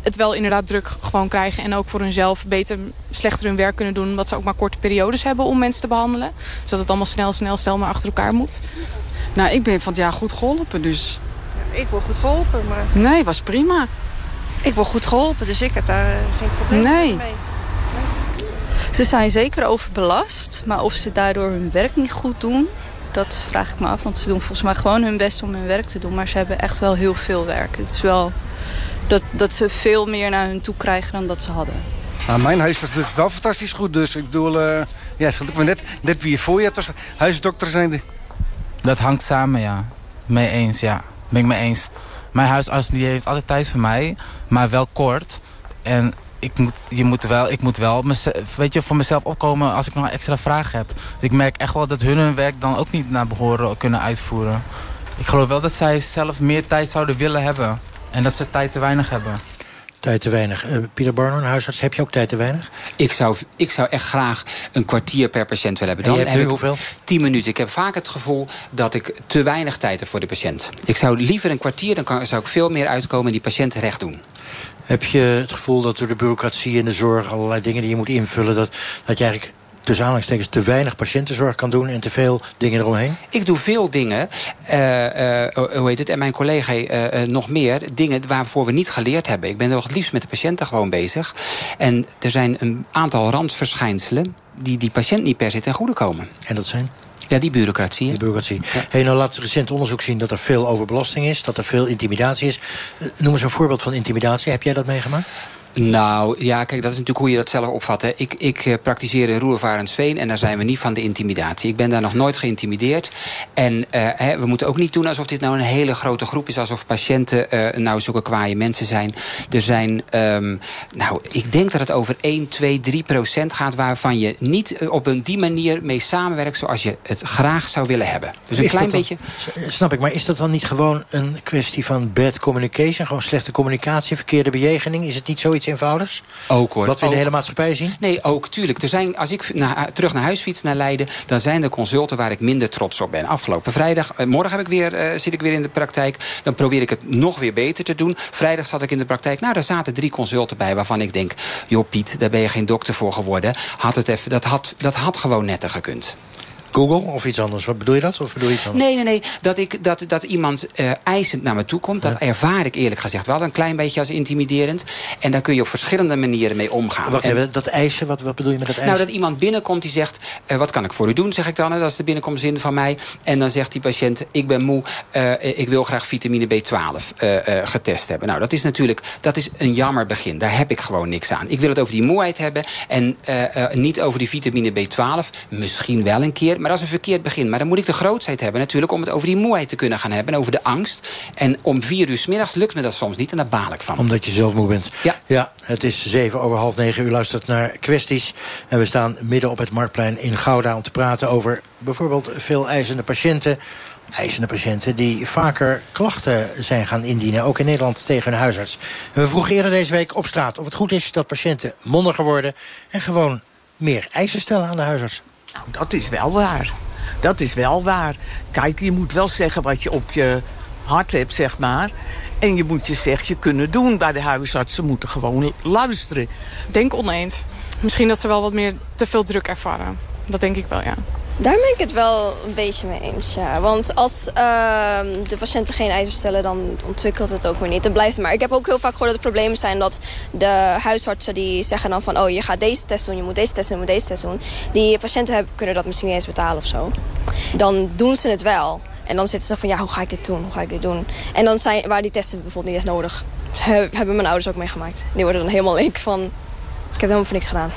het wel inderdaad druk gewoon krijgen. En ook voor hunzelf beter, slechter hun werk kunnen doen. Omdat ze ook maar korte periodes hebben om mensen te behandelen. Zodat het allemaal snel, snel, snel maar achter elkaar moet. Nou, ik ben van het jaar goed geholpen, dus... Ik word goed geholpen, maar... Nee, was prima. Ik word goed geholpen, dus ik heb daar eh, geen probleem Nee. mee. Ze zijn zeker overbelast, maar of ze daardoor hun werk niet goed doen, dat vraag ik me af. Want ze doen volgens mij gewoon hun best om hun werk te doen, maar ze hebben echt wel heel veel werk. Het is wel dat, dat ze veel meer naar hun toe krijgen dan dat ze hadden. Nou, mijn huis was dus wel fantastisch goed, dus ik bedoel... eh, ja, het is gelukkig maar net, net wie je voor je hebt als huisdokter zijn. de- Dat hangt samen, ja. Mee eens, ja. Ben ik mee eens. Mijn huisarts die heeft altijd tijd voor mij, maar wel kort. En ik moet, je moet wel, ik moet wel weet je, voor mezelf opkomen als ik nog extra vraag heb. Dus ik merk echt wel dat hun hun werk dan ook niet naar behoren kunnen uitvoeren. Ik geloof wel dat zij zelf meer tijd zouden willen hebben. En dat ze tijd te weinig hebben. Tijd te weinig. Eh, Pieter Barno, een huisarts, heb je ook tijd te weinig? Ik zou, ik zou echt graag een kwartier per patiënt willen hebben. Dan heb nu ik hoeveel? 10 minuten. Ik heb vaak het gevoel dat ik te weinig tijd heb voor de patiënt. Ik zou liever een kwartier, dan kan, zou ik veel meer uitkomen en die patiënt recht doen. Heb je het gevoel dat door de bureaucratie en de zorg... allerlei dingen die je moet invullen... dat, dat je eigenlijk tussen aanhalingstekens te weinig patiëntenzorg kan doen... en te veel dingen eromheen? Ik doe veel dingen, eh, eh, hoe heet het, en mijn collega eh, nog meer... dingen waarvoor we niet geleerd hebben. Ik ben nog het liefst met de patiënten gewoon bezig. En er zijn een aantal randverschijnselen... die die patiënt niet per se ten goede komen. En dat zijn? Ja, die bureaucratie. Die bureaucratie. Hey, nou laat recent onderzoek zien dat er veel overbelasting is... dat er veel intimidatie is. Noem eens een voorbeeld van intimidatie. Heb jij dat meegemaakt? Nou, ja, kijk, dat is natuurlijk hoe je dat zelf opvat. Hè. Ik, ik eh, praktiseer in Roervarensveen en daar zijn we niet van de intimidatie. Ik ben daar nog nooit geïntimideerd. En eh, hè, we moeten ook niet doen alsof dit nou een hele grote groep is... alsof patiënten eh, nou zulke kwaaie mensen zijn. Er zijn, ehm, nou, ik denk dat het over 1, 2, 3 procent gaat... waarvan je niet op een die manier mee samenwerkt... zoals je het graag zou willen hebben. Dus een Is klein dan- beetje... Snap ik, maar is dat dan niet gewoon een kwestie van bad communication? Gewoon slechte communicatie, verkeerde bejegening? Is het niet zoiets eenvoudigs? Ook hoor. Wat we in de Ook. hele maatschappij zien? Nee, ook, tuurlijk. Er zijn, als ik naar, terug naar huis fiets naar Leiden... dan zijn er consulten waar ik minder trots op ben. Afgelopen vrijdag, eh, morgen heb ik weer, eh, zit ik weer in de praktijk. Dan probeer ik het nog weer beter te doen. Vrijdag zat ik in de praktijk. Nou, daar zaten drie consulten bij waarvan ik denk... joh Piet, daar ben je geen dokter voor geworden. Had het even, dat, had, dat had gewoon netter gekund. Google of iets anders? Wat bedoel je dat? Of bedoel je iets anders? Nee, nee, nee. Dat, ik, dat, dat iemand eh, eisend naar me toe komt, dat ervaar ik eerlijk gezegd wel een klein beetje als intimiderend. En daar kun je op verschillende manieren mee omgaan. Wacht En- even, dat eisen, wat, wat bedoel je met dat eisen? Nou, dat iemand binnenkomt die zegt... eh, wat kan ik voor u doen, zeg ik dan. hè, Dat is de binnenkomstzin van mij. En dan zegt die patiënt, ik ben moe. eh, ik wil graag vitamine B12 eh, eh, getest hebben. Nou, dat is natuurlijk dat is een jammer begin. Daar heb ik gewoon niks aan. Ik wil het over die moeheid hebben. En niet over die vitamine B12. Misschien wel een keer, maar dat is een verkeerd begin. Maar dan moet ik de grootheid hebben natuurlijk... om het over die moeheid te kunnen gaan hebben. En over de angst. En om vier uur 's middags lukt me dat soms niet. En daar baal ik van. Omdat je zelf moe bent. Ja. ja, het is zeven over half negen. U luistert naar kwesties. En we staan midden op het Marktplein in Gouda... om te praten over bijvoorbeeld veel eisende patiënten. Eisende patiënten die vaker klachten zijn gaan indienen. Ook in Nederland tegen hun huisarts. En we vroegen eerder deze week op straat of het goed is... dat patiënten mondiger worden en gewoon meer eisen stellen aan de huisarts. Nou, dat is wel waar. Dat is wel waar. Kijk, je moet wel zeggen wat je op je hart hebt, zeg maar. En je moet je zegje kunnen doen bij de huisarts. Ze moeten gewoon luisteren. Denk oneens. Misschien dat ze wel wat meer te veel druk ervaren. Dat denk ik wel, ja. Daar ben ik het wel een beetje mee eens, ja. Want als ehm, de patiënten geen eisen stellen, dan ontwikkelt het ook weer niet. Dan blijft het maar. Ik heb ook heel vaak gehoord dat er problemen zijn dat de huisartsen die zeggen dan van... oh, je gaat deze test doen, je moet deze test doen, je moet deze test doen. Die patiënten hebben, kunnen dat misschien niet eens betalen of zo. Dan doen ze het wel. En dan zitten ze van, ja, hoe ga ik dit doen, hoe ga ik dit doen? En dan zijn, waar die testen bijvoorbeeld niet eens nodig. He- hebben mijn ouders ook meegemaakt. Die worden dan helemaal leek van, ik heb helemaal voor niks gedaan.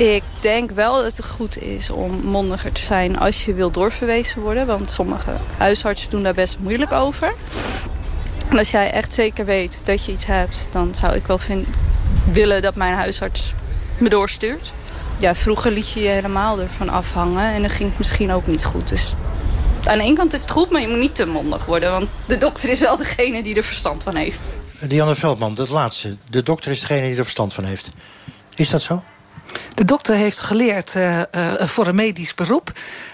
Ik denk wel dat het goed is om mondiger te zijn als je wil doorverwezen worden. Want sommige huisartsen doen daar best moeilijk over. En als jij echt zeker weet dat je iets hebt, dan zou ik wel willen dat mijn huisarts me doorstuurt. Ja, vroeger liet je je helemaal ervan afhangen en dan ging het misschien ook niet goed. Dus aan de ene kant is het goed, maar je moet niet te mondig worden. Want de dokter is wel degene die er verstand van heeft. Dianne Veldman, dat laatste. De dokter is degene die er verstand van heeft. Is dat zo? De dokter heeft geleerd uh, uh, voor een medisch beroep.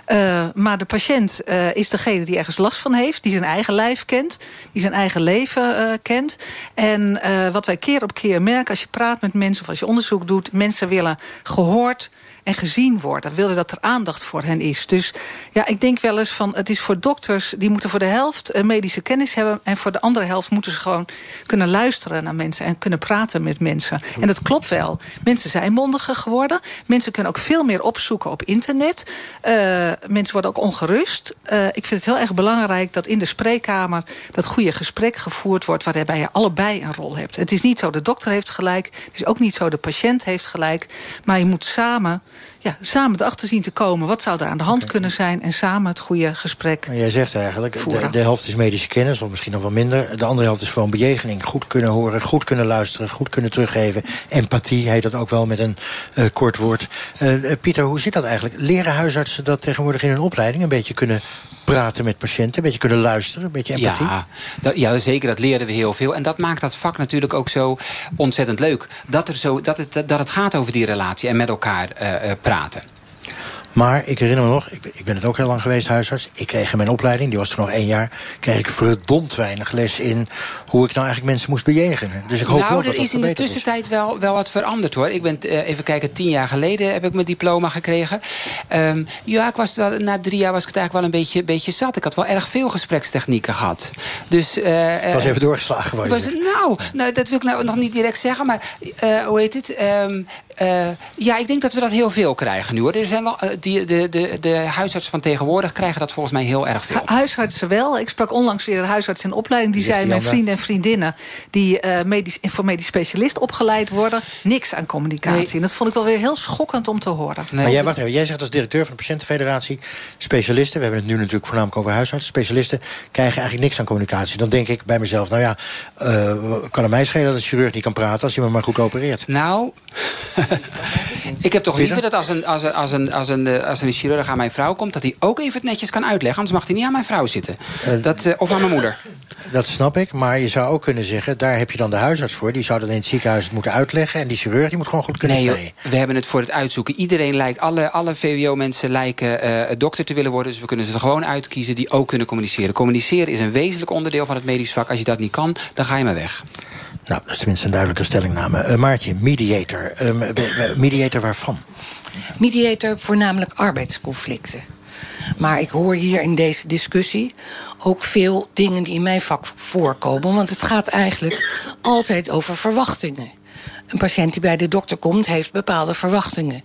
Uh, maar de patiënt is degene die ergens last van heeft. Die zijn eigen lijf kent. Die zijn eigen leven kent. En wat wij keer op keer merken als je praat met mensen... of als je onderzoek doet... mensen willen gehoord en gezien worden. Willen dat er aandacht voor hen is. Dus ja, ik denk wel eens van... het is voor dokters, die moeten voor de helft medische kennis hebben... en voor de andere helft moeten ze gewoon kunnen luisteren naar mensen... en kunnen praten met mensen. En dat klopt wel. Mensen zijn mondiger geworden. Mensen kunnen ook veel meer opzoeken op internet. Uh, mensen worden ook ongerust. Uh, ik vind het heel erg belangrijk dat in de spreekkamer... dat goede gesprek gevoerd wordt waarbij je allebei een rol hebt. Het is niet zo de dokter heeft gelijk. Het is ook niet zo de patiënt heeft gelijk. Maar je moet samen ja, samen erachter zien te komen. Wat zou er aan de hand kunnen zijn? En samen het goede gesprek maar Jij zegt eigenlijk, de, de, helft is medische kennis, of misschien nog wel minder. De andere helft is gewoon bejegening. Goed kunnen horen, goed kunnen luisteren, goed kunnen teruggeven. Empathie heet dat ook wel met een uh, kort woord. Uh, Pieter, hoe zit dat eigenlijk? Leren huisartsen dat tegenwoordig in hun opleiding een beetje kunnen praten met patiënten, een beetje kunnen luisteren, een beetje empathie? Ja, dat, ja, zeker, dat leren we heel veel. En dat maakt dat vak natuurlijk ook zo ontzettend leuk. Dat, er zo, dat, het, dat het gaat over die relatie en met elkaar uh, praten. Maar ik herinner me nog, ik ben, ik ben het ook heel lang geweest, huisarts. Ik kreeg in mijn opleiding, die was toen nog één jaar... kreeg ik verdomd weinig les in hoe ik nou eigenlijk mensen moest bejegenen. Dus ik hoop nou, wel dat er is in de tussentijd is. wel, wel wat veranderd, hoor. Ik ben, uh, even kijken, tien jaar geleden heb ik mijn diploma gekregen. Um, ja, ik was wel, na drie jaar was ik het eigenlijk wel een beetje, beetje zat. Ik had wel erg veel gesprekstechnieken gehad. Dus, uh, het was even doorgeslagen. Was, nou, nou, dat wil ik nou nog niet direct zeggen, maar uh, hoe heet het? Um, uh, ja, ik denk dat we dat heel veel krijgen nu. Hoor. Er zijn wel, uh, die, de, de, de huisartsen van tegenwoordig krijgen dat volgens mij heel erg veel. Huisartsen wel. Ik sprak onlangs weer een huisarts in opleiding. Die, die zei, mijn vrienden en vriendinnen... die uh, medisch, voor medisch specialist opgeleid worden... niks aan communicatie. Nee. En dat vond ik wel weer heel schokkend om te horen. Nee. Maar jij, wacht even, jij zegt als directeur van de Patiëntenfederatie... specialisten, we hebben het nu natuurlijk voornamelijk over huisartsen... specialisten krijgen eigenlijk niks aan communicatie. Dan denk ik bij mezelf, nou ja... kan het mij schelen dat een chirurg niet kan praten... als hij me maar goed opereert? Nou... ik heb toch liever dat als een, als, een, als, een, als, een, als een chirurg aan mijn vrouw komt... dat hij ook even het netjes kan uitleggen. Anders mag hij niet aan mijn vrouw zitten. Uh, dat, uh, of aan mijn moeder. Dat snap ik. Maar je zou ook kunnen zeggen... daar heb je dan de huisarts voor. Die zou dan in het ziekenhuis het moeten uitleggen. En die chirurg die moet gewoon goed kunnen nee, we hebben het voor het uitzoeken. Iedereen lijkt, alle, alle VWO-mensen lijken uh, dokter te willen worden. Dus we kunnen ze er gewoon uitkiezen die ook kunnen communiceren. Communiceren is een wezenlijk onderdeel van het medisch vak. Als je dat niet kan, dan ga je maar weg. Nou, dat is tenminste een duidelijke stellingname. Uh, Maartje, mediator. Uh, mediator waarvan? Mediator voornamelijk arbeidsconflicten. Maar ik hoor hier in deze discussie ook veel dingen die in mijn vak voorkomen. Want het gaat eigenlijk altijd over verwachtingen. Een patiënt die bij de dokter komt, heeft bepaalde verwachtingen.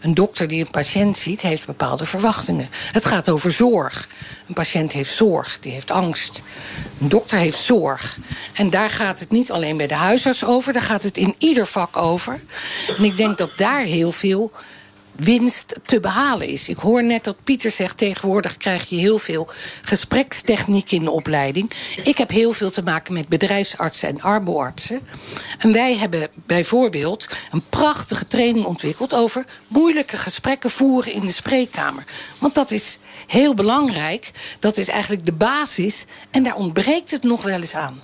Een dokter die een patiënt ziet, heeft bepaalde verwachtingen. Het gaat over zorg. Een patiënt heeft zorg, die heeft angst. Een dokter heeft zorg. En daar gaat het niet alleen bij de huisarts over, daar gaat het in ieder vak over. En ik denk dat daar heel veel winst te behalen is. Ik hoor net dat Pieter zegt... tegenwoordig krijg je heel veel gesprekstechniek in de opleiding. Ik heb heel veel te maken met bedrijfsartsen en arboartsen. En wij hebben bijvoorbeeld een prachtige training ontwikkeld... over moeilijke gesprekken voeren in de spreekkamer. Want dat is heel belangrijk. Dat is eigenlijk de basis. En daar ontbreekt het nog wel eens aan.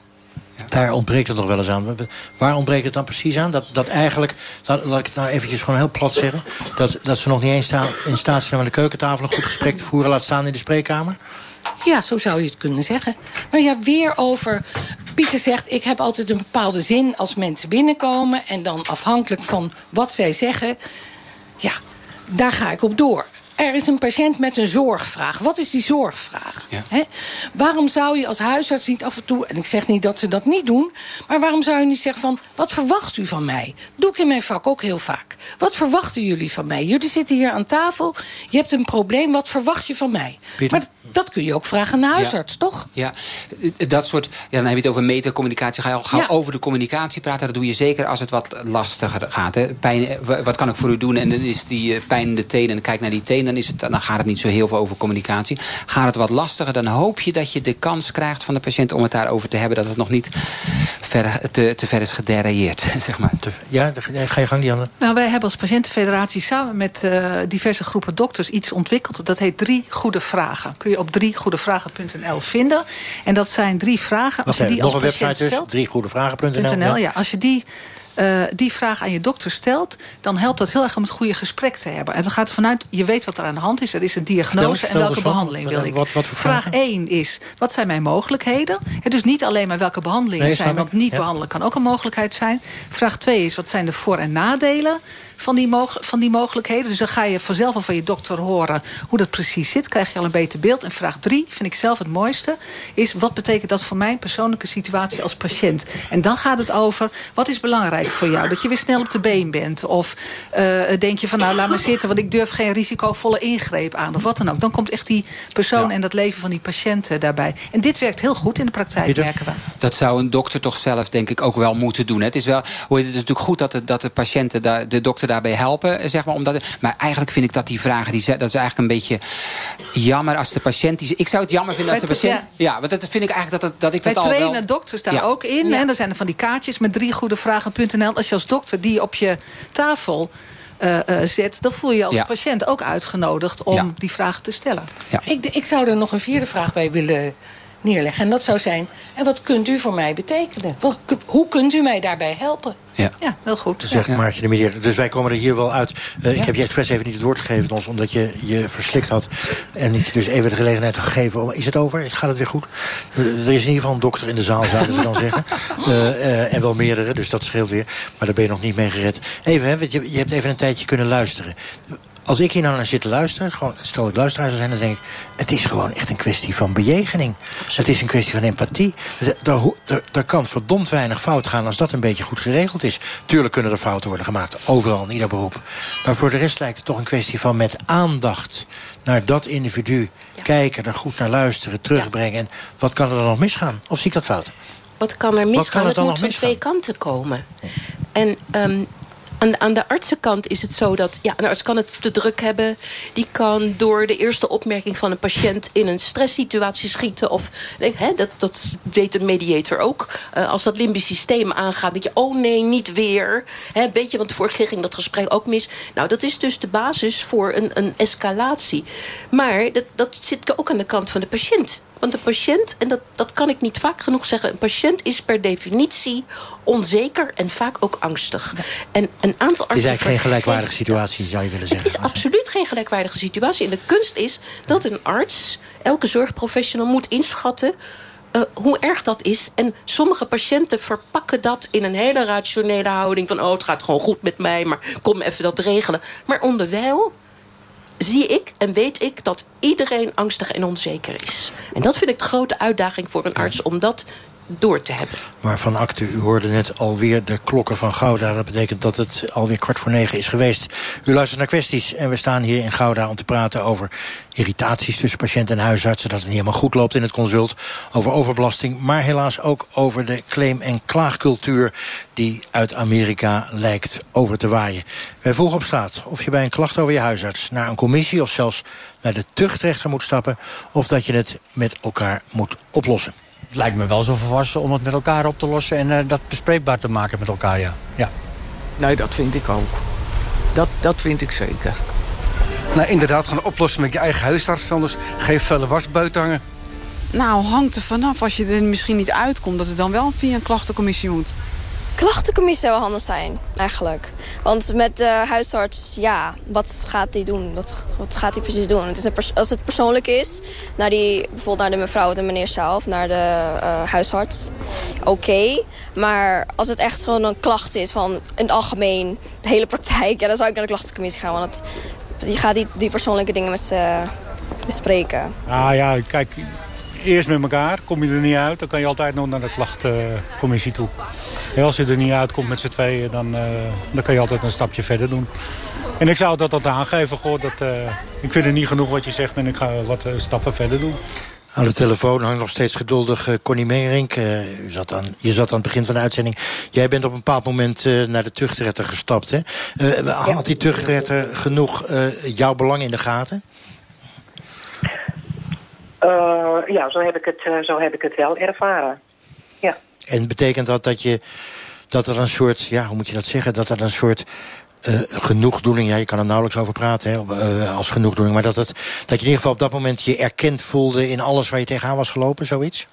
Daar ontbreekt het nog wel eens aan. Waar ontbreekt het dan precies aan? Dat, dat eigenlijk, dat, laat ik het nou eventjes gewoon heel plat zeggen... dat, dat ze nog niet eens in staat zijn om aan de keukentafel... een goed gesprek te voeren, laat staan in de spreekkamer? Ja, zo zou je het kunnen zeggen. Maar ja, weer over... Pieter zegt, ik heb altijd een bepaalde zin als mensen binnenkomen... en dan afhankelijk van wat zij zeggen... ja, daar ga ik op door er is een patiënt met een zorgvraag. Wat is die zorgvraag? Ja. Waarom zou je als huisarts niet af en toe... en ik zeg niet dat ze dat niet doen... maar waarom zou je niet zeggen van... wat verwacht u van mij? Doe ik in mijn vak ook heel vaak. Wat verwachten jullie van mij? Jullie zitten hier aan tafel. Je hebt een probleem. Wat verwacht je van mij? Maar dat kun je ook vragen aan de huisarts, ja. toch? Ja, dat soort... Ja, dan heb je het over metacommunicatie. Ga je al gauw ja. over de communicatie praten. Dat doe je zeker als het wat lastiger gaat. Hè? Pijn, wat kan ik voor u doen? En dan is die pijn in de tenen. En kijk naar die tenen dan, is het, dan gaat het niet zo heel veel over communicatie. Gaat het wat lastiger, dan hoop je dat je de kans krijgt van de patiënt om het daarover te hebben. Dat het nog niet ver, te, te ver is gederailleerd. Zeg maar. Ja, ga je gang, Dianne. Nou, wij hebben als patiëntenfederatie samen met uh, diverse groepen dokters iets ontwikkeld. Dat heet drie goede vragen. Kun je op driegoedevragen.nl vinden. En dat zijn drie vragen. Als je die nog als een website stelt, dus, driegoedevragen.nl. Ja. ja, als je die eh, die vraag aan je dokter stelt... dan helpt dat heel erg om het goede gesprek te hebben. En dan gaat er vanuit, je weet wat er aan de hand is. Er is een diagnose Vertel- en welke behandeling wil ik. Wat- wat voor vraag vragen? 1 is, wat zijn mijn mogelijkheden? Dus niet alleen maar welke behandelingen Nee, zijn... want ik. niet Ja. behandelen kan ook een mogelijkheid zijn. Vraag 2 is, wat zijn de voor- en nadelen van die, van die mogelijkheden? Dus dan ga je vanzelf al van je dokter horen hoe dat precies zit. Krijg je al een beter beeld. En vraag 3, vind ik zelf het mooiste... is wat betekent dat voor mijn persoonlijke situatie als patiënt? En dan gaat het over, wat is belangrijk voor jou? Dat je weer snel op de been bent? Of eh, denk je van, nou, laat maar zitten... want ik durf geen risicovolle ingreep aan, of wat dan ook. Dan komt echt die persoon en dat leven van die patiënten daarbij. En dit werkt heel goed in de praktijk, merken we. Dat zou een dokter toch zelf denk ik ook wel moeten doen. Het is, wel, hoe heet het, is natuurlijk goed dat de, dat de patiënten daar, de dokter daarbij helpen. Zeg maar, omdat, maar eigenlijk vind ik dat die vragen, die, dat is eigenlijk een beetje jammer als de patiënt... Die, ik zou het jammer vinden als de patiënt... Ja, want dat vind ik eigenlijk dat, het- dat ik Wij dat al wel... trainen dokters daar Ja. ook in. En er zijn er van die kaartjes met drie goede Als je als dokter die op je tafel eh, eh, zet... dan voel je je als Ja. patiënt ook uitgenodigd om Ja. die vragen te stellen. Ik, ik zou er nog een vierde vraag bij willen neerleggen. En dat zou zijn, en wat kunt u voor mij betekenen? Wat, hoe kunt u mij daarbij helpen? Ja, ja heel goed. Zegt Maartje de Medier. Dus wij komen er hier wel uit. Eh, Ik heb je expres even niet het woord gegeven, ons, omdat je je verslikt had. En ik dus even de gelegenheid gegeven. om- Is het over? Gaat het weer goed? Eh, Er is in ieder geval een dokter in de zaal, zouden ze dan zeggen. Eh, eh, en wel meerdere, dus dat scheelt weer. Maar daar ben je nog niet mee gered. Even, hè, want je, je hebt even een tijdje kunnen luisteren. Als ik hier nou naar zit te luisteren, gewoon, stel ik luisteraar zou zijn, dan denk ik: het is gewoon echt een kwestie van bejegening. Het is een kwestie van empathie. Het- daar kan verdomd weinig fout gaan als dat een beetje goed geregeld is. Tuurlijk kunnen er fouten worden gemaakt, overal in ieder beroep. Maar voor de rest lijkt het toch een kwestie van met aandacht naar dat individu kijken, er goed naar luisteren, terugbrengen. En wat kan er dan nog misgaan? Of zie ik dat fout? Wat kan er misgaan? kan er het dan moet van twee kanten komen. En ehm, aan, de artsenkant is het zo dat... Ja, een arts kan het te druk hebben. Die kan door de eerste opmerking van een patiënt... in een stresssituatie schieten. Of, hè, dat, dat weet een mediator ook. Eh, als dat limbisch systeem aangaat, dat je... oh nee, niet weer. Hè, weet je, want vorige keer ging dat gesprek ook mis. Nou, dat is dus de basis voor een, een escalatie. Maar dat, dat zit ook aan de kant van de patiënt. Want een patiënt, en dat, dat kan ik niet vaak genoeg zeggen... een patiënt is per definitie onzeker en vaak ook angstig. En een aantal Het is artsen... eigenlijk geen gelijkwaardige situatie, zou je willen Het zeggen. is absoluut geen gelijkwaardige situatie. En de kunst is dat een arts, elke zorgprofessional moet inschatten... eh, hoe erg dat is. En sommige patiënten verpakken dat in een hele rationele houding... van oh, het gaat gewoon goed met mij, maar kom even dat regelen. Maar onderwijl zie ik en weet ik dat iedereen angstig en onzeker is. En dat vind ik de grote uitdaging voor een arts... om dat door te hebben. Waarvan acte, u hoorde net alweer de klokken van Gouda. Dat betekent dat het alweer kwart voor negen is geweest. U luistert naar kwesties en we staan hier in Gouda om te praten over irritaties tussen patiënt en huisartsen. Dat het niet helemaal goed loopt in het consult. Over overbelasting, maar helaas ook over de claim- en klaagcultuur die uit Amerika lijkt over te waaien. Wij vroegen op straat of je bij een klacht over je huisarts naar een commissie of zelfs naar de tuchtrechter moet stappen. Of dat je het met elkaar moet oplossen. Het lijkt me wel zo volwassen om het met elkaar op te lossen... en eh, dat bespreekbaar te maken met elkaar, ja. ja. Nee, dat vind ik ook. Dat, dat vind ik zeker. Nou, inderdaad, gaan oplossen met je eigen huisarts. Anders geef vuile was buiten hangen. Nou, hangt er vanaf als je er misschien niet uitkomt... dat het dan wel via een klachtencommissie moet. Klachtencommissie zou handig zijn, eigenlijk. Want met de huisarts, ja, wat gaat hij doen? Wat, wat gaat hij precies doen? Het is als het persoonlijk is, naar die, bijvoorbeeld naar de mevrouw of de meneer zelf, naar de eh, huisarts, oké. Maar als het echt gewoon een klacht is van in het algemeen, de hele praktijk, ja, dan zou ik naar de klachtencommissie gaan. Want het, je gaat die, die persoonlijke dingen met ze bespreken. Ah ja, kijk, eerst met elkaar. Kom je er niet uit, dan kan je altijd nog naar de klachtencommissie toe. En als je er niet uitkomt met z'n tweeën, dan, eh, dan kan je altijd een stapje verder doen. En ik zou dat altijd aangeven. Goh, dat, eh, ik vind het niet genoeg wat je zegt en ik ga wat eh, stappen verder doen. Aan de telefoon hangt nog steeds geduldig Connie Meerink. Zat je zat aan het begin van de uitzending. Jij bent op een bepaald moment naar de tuchtrechter gestapt. Hè? Had die tuchtrechter genoeg jouw belang in de gaten? Eh, ja, zo heb, ik het, eh, zo heb ik het wel ervaren. Ja. En betekent dat dat, je, dat er een soort, ja, hoe moet je dat zeggen? Dat er een soort eh, genoegdoening, ja, je kan er nauwelijks over praten hè, als genoegdoening. Maar dat, het, dat je in ieder geval op dat moment je erkend voelde in alles waar je tegenaan was gelopen, zoiets?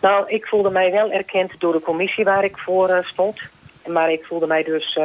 Nou, ik voelde mij wel erkend door de commissie waar ik voor stond. Maar ik voelde mij dus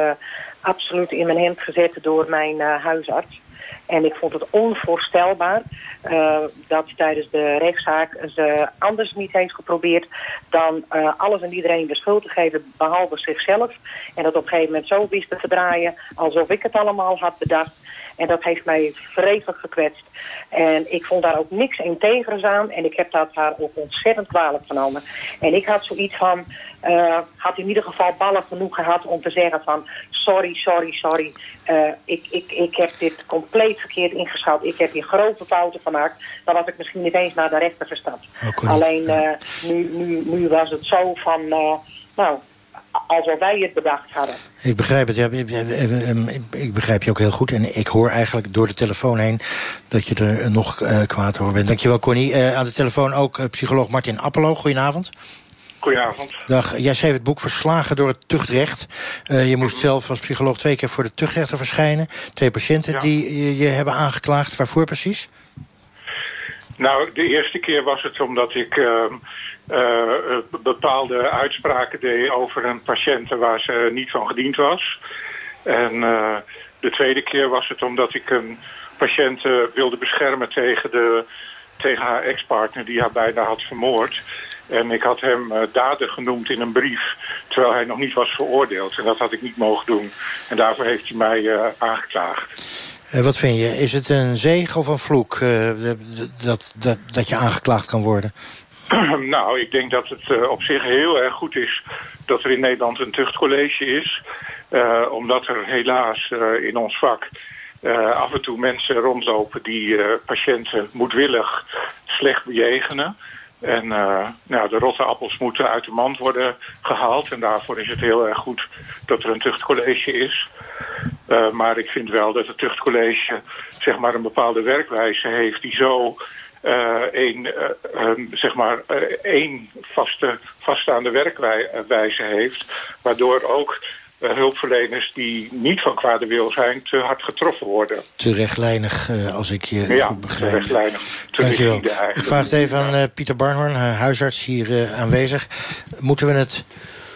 absoluut in mijn hemd gezet door mijn huisarts. En ik vond het onvoorstelbaar eh, dat tijdens de rechtszaak ze anders niet heeft geprobeerd dan eh, alles en iedereen de schuld te geven behalve zichzelf. En dat op een gegeven moment zo wist te verdraaien alsof ik het allemaal had bedacht. En dat heeft mij vreselijk gekwetst. En ik vond daar ook niks integers aan. En ik heb dat haar ook ontzettend kwalijk genomen. En ik had zoiets van... eh, had in ieder geval ballen genoeg gehad om te zeggen van... Sorry, sorry, sorry. Eh, ik, ik, ik heb dit compleet verkeerd ingeschat. Ik heb hier grote fouten gemaakt. Dan was ik misschien niet eens naar de rechter gestapt. Alleen eh, nu, nu, nu was het zo van... eh, nou, alsof wij het bedacht hadden. Ik begrijp het, ja, ik- begrijp je ook heel goed. En ik hoor eigenlijk door de telefoon heen dat je er nog kwaad over bent. Dankjewel, Connie. Aan de telefoon ook psycholoog Martin Appelo. Goedenavond. Goedenavond. Dag, jij schreef het boek Verslagen door het tuchtrecht. Eh, je moest zelf als psycholoog twee keer voor de tuchtrechter verschijnen. Twee patiënten Ja. die je, je hebben aangeklaagd. Waarvoor precies? Nou, de eerste keer was het omdat ik ehm, eh, eh, bepaalde uitspraken deed over een patiënt waar ze niet van gediend was. En de tweede keer was het omdat ik een patiënt wilde beschermen tegen, de, tegen haar ex-partner die haar bijna had vermoord. En ik had hem eh, dader genoemd in een brief, terwijl hij nog niet was veroordeeld. En dat had ik niet mogen doen. En daarvoor heeft hij mij eh, aangeklaagd. Eh, wat vind je? Is het een zegen of een vloek dat, dat, dat je aangeklaagd kan worden? nou, ik denk dat het op zich heel erg goed is dat er in Nederland een tuchtcollege is. Omdat er helaas in ons vak af en toe mensen rondlopen die patiënten moedwillig slecht bejegenen. En eh, nou, de rotte appels moeten uit de mand worden gehaald. En daarvoor is het heel erg goed dat er een tuchtcollege is. Eh, maar ik vind wel dat het tuchtcollege zeg maar, een bepaalde werkwijze heeft die zo eh eh, ehm, zeg maar, één vaste, vaststaande werkwijze heeft. Waardoor ook hulpverleners die niet van kwade wil zijn te hard getroffen worden. Te rechtlijnig, eh, als ik je ja, goed te begrijp. rechtlijnig, te Dankjewel. rigide Ik vraag het even aan eh, Pieter Barnhorn, eh, huisarts hier eh, aanwezig. Moeten we het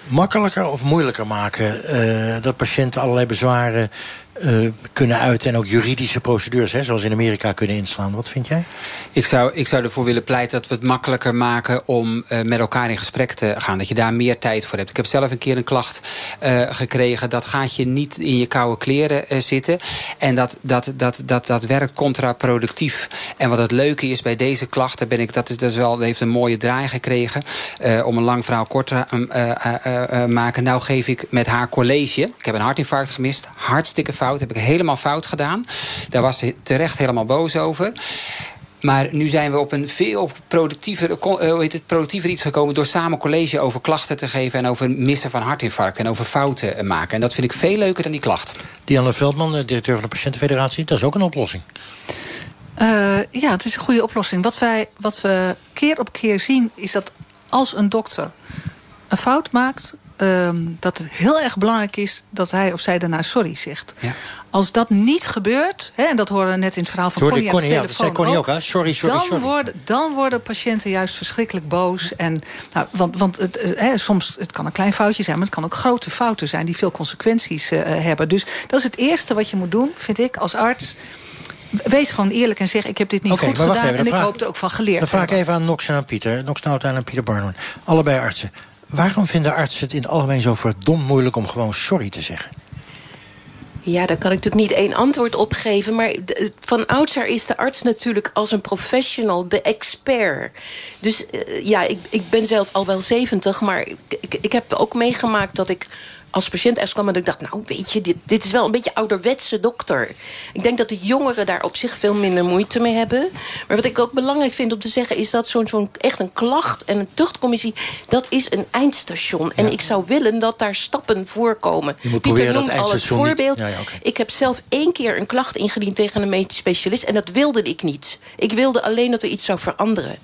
makkelijker of moeilijker maken... eh, dat patiënten allerlei bezwaren eh, kunnen uiten... en ook juridische procedures, hè, zoals in Amerika, kunnen inslaan? Wat vind jij? Ik zou, ik zou ervoor willen pleiten dat we het makkelijker maken om eh, met elkaar in gesprek te gaan. Dat je daar meer tijd voor hebt. Ik heb zelf een keer een klacht eh, gekregen. Dat gaat je niet in je koude kleren zitten. En dat, dat, dat, dat, dat werkt contraproductief. En wat het leuke is bij deze klachten, ben ik, dat, is, is wel, heeft een mooie draai gekregen. Om een lang verhaal kort te maken. Nou geef ik met haar college. Ik heb een hartinfarct gemist. Hartstikke fout. Heb ik helemaal fout gedaan. Daar was ze terecht helemaal boos over. Maar nu zijn we op een veel productiever, eh, hoe heet het, productiever iets gekomen... door samen college over klachten te geven... en over missen van hartinfarct en over fouten eh, maken. En dat vind ik veel leuker dan die klacht. Dianne Veldman, eh, directeur van de Patiëntenfederatie. Dat is ook een oplossing. Eh, ja, het is een goede oplossing. Wat, wij, wat we keer op keer zien is dat als een dokter een fout maakt... ehm, dat het heel erg belangrijk is dat hij of zij daarna sorry zegt. Als dat niet gebeurt, hè, en dat horen we net in het verhaal van Connie aan de ja, telefoon zei Connie ook, hè? Sorry, sorry, dan sorry. Worden, dan worden patiënten juist verschrikkelijk boos. En, nou, want want het, eh, hè, soms het kan een klein foutje zijn, maar het kan ook grote fouten zijn... die veel consequenties eh, hebben. Dus dat is het eerste wat je moet doen, vind ik, als arts... Wees gewoon eerlijk en zeg: Ik heb dit niet goed gedaan. even, en ik vraag- hoop er ook van geleerd Dan vraag ik even aan Nox en aan Pieter. Nox Nauta en Pieter Barnhorn. Allebei artsen. Waarom vinden artsen het in het algemeen zo verdomd moeilijk... om gewoon sorry te zeggen? Ja, daar kan ik natuurlijk niet één antwoord op geven. Maar van oudsher is de arts natuurlijk als een professional de expert. Dus eh, ja, ik, ik ben zelf al wel 70, maar ik, ik heb ook meegemaakt dat ik als patiënt ergens kwam en ik dacht... nou, weet je, dit, dit is wel een beetje ouderwetse dokter. Ik denk dat de jongeren daar op zich veel minder moeite mee hebben. Maar wat ik ook belangrijk vind om te zeggen... is dat zo'n zo'n echt een klacht en een tuchtcommissie... dat is een eindstation. En ik zou willen dat daar stappen voorkomen. Je moet Pieter noemt al het niet- voorbeeld. Ja, ja. Ik heb zelf één keer een klacht ingediend tegen een medisch specialist... en dat wilde ik niet. Ik wilde alleen dat er iets zou veranderen.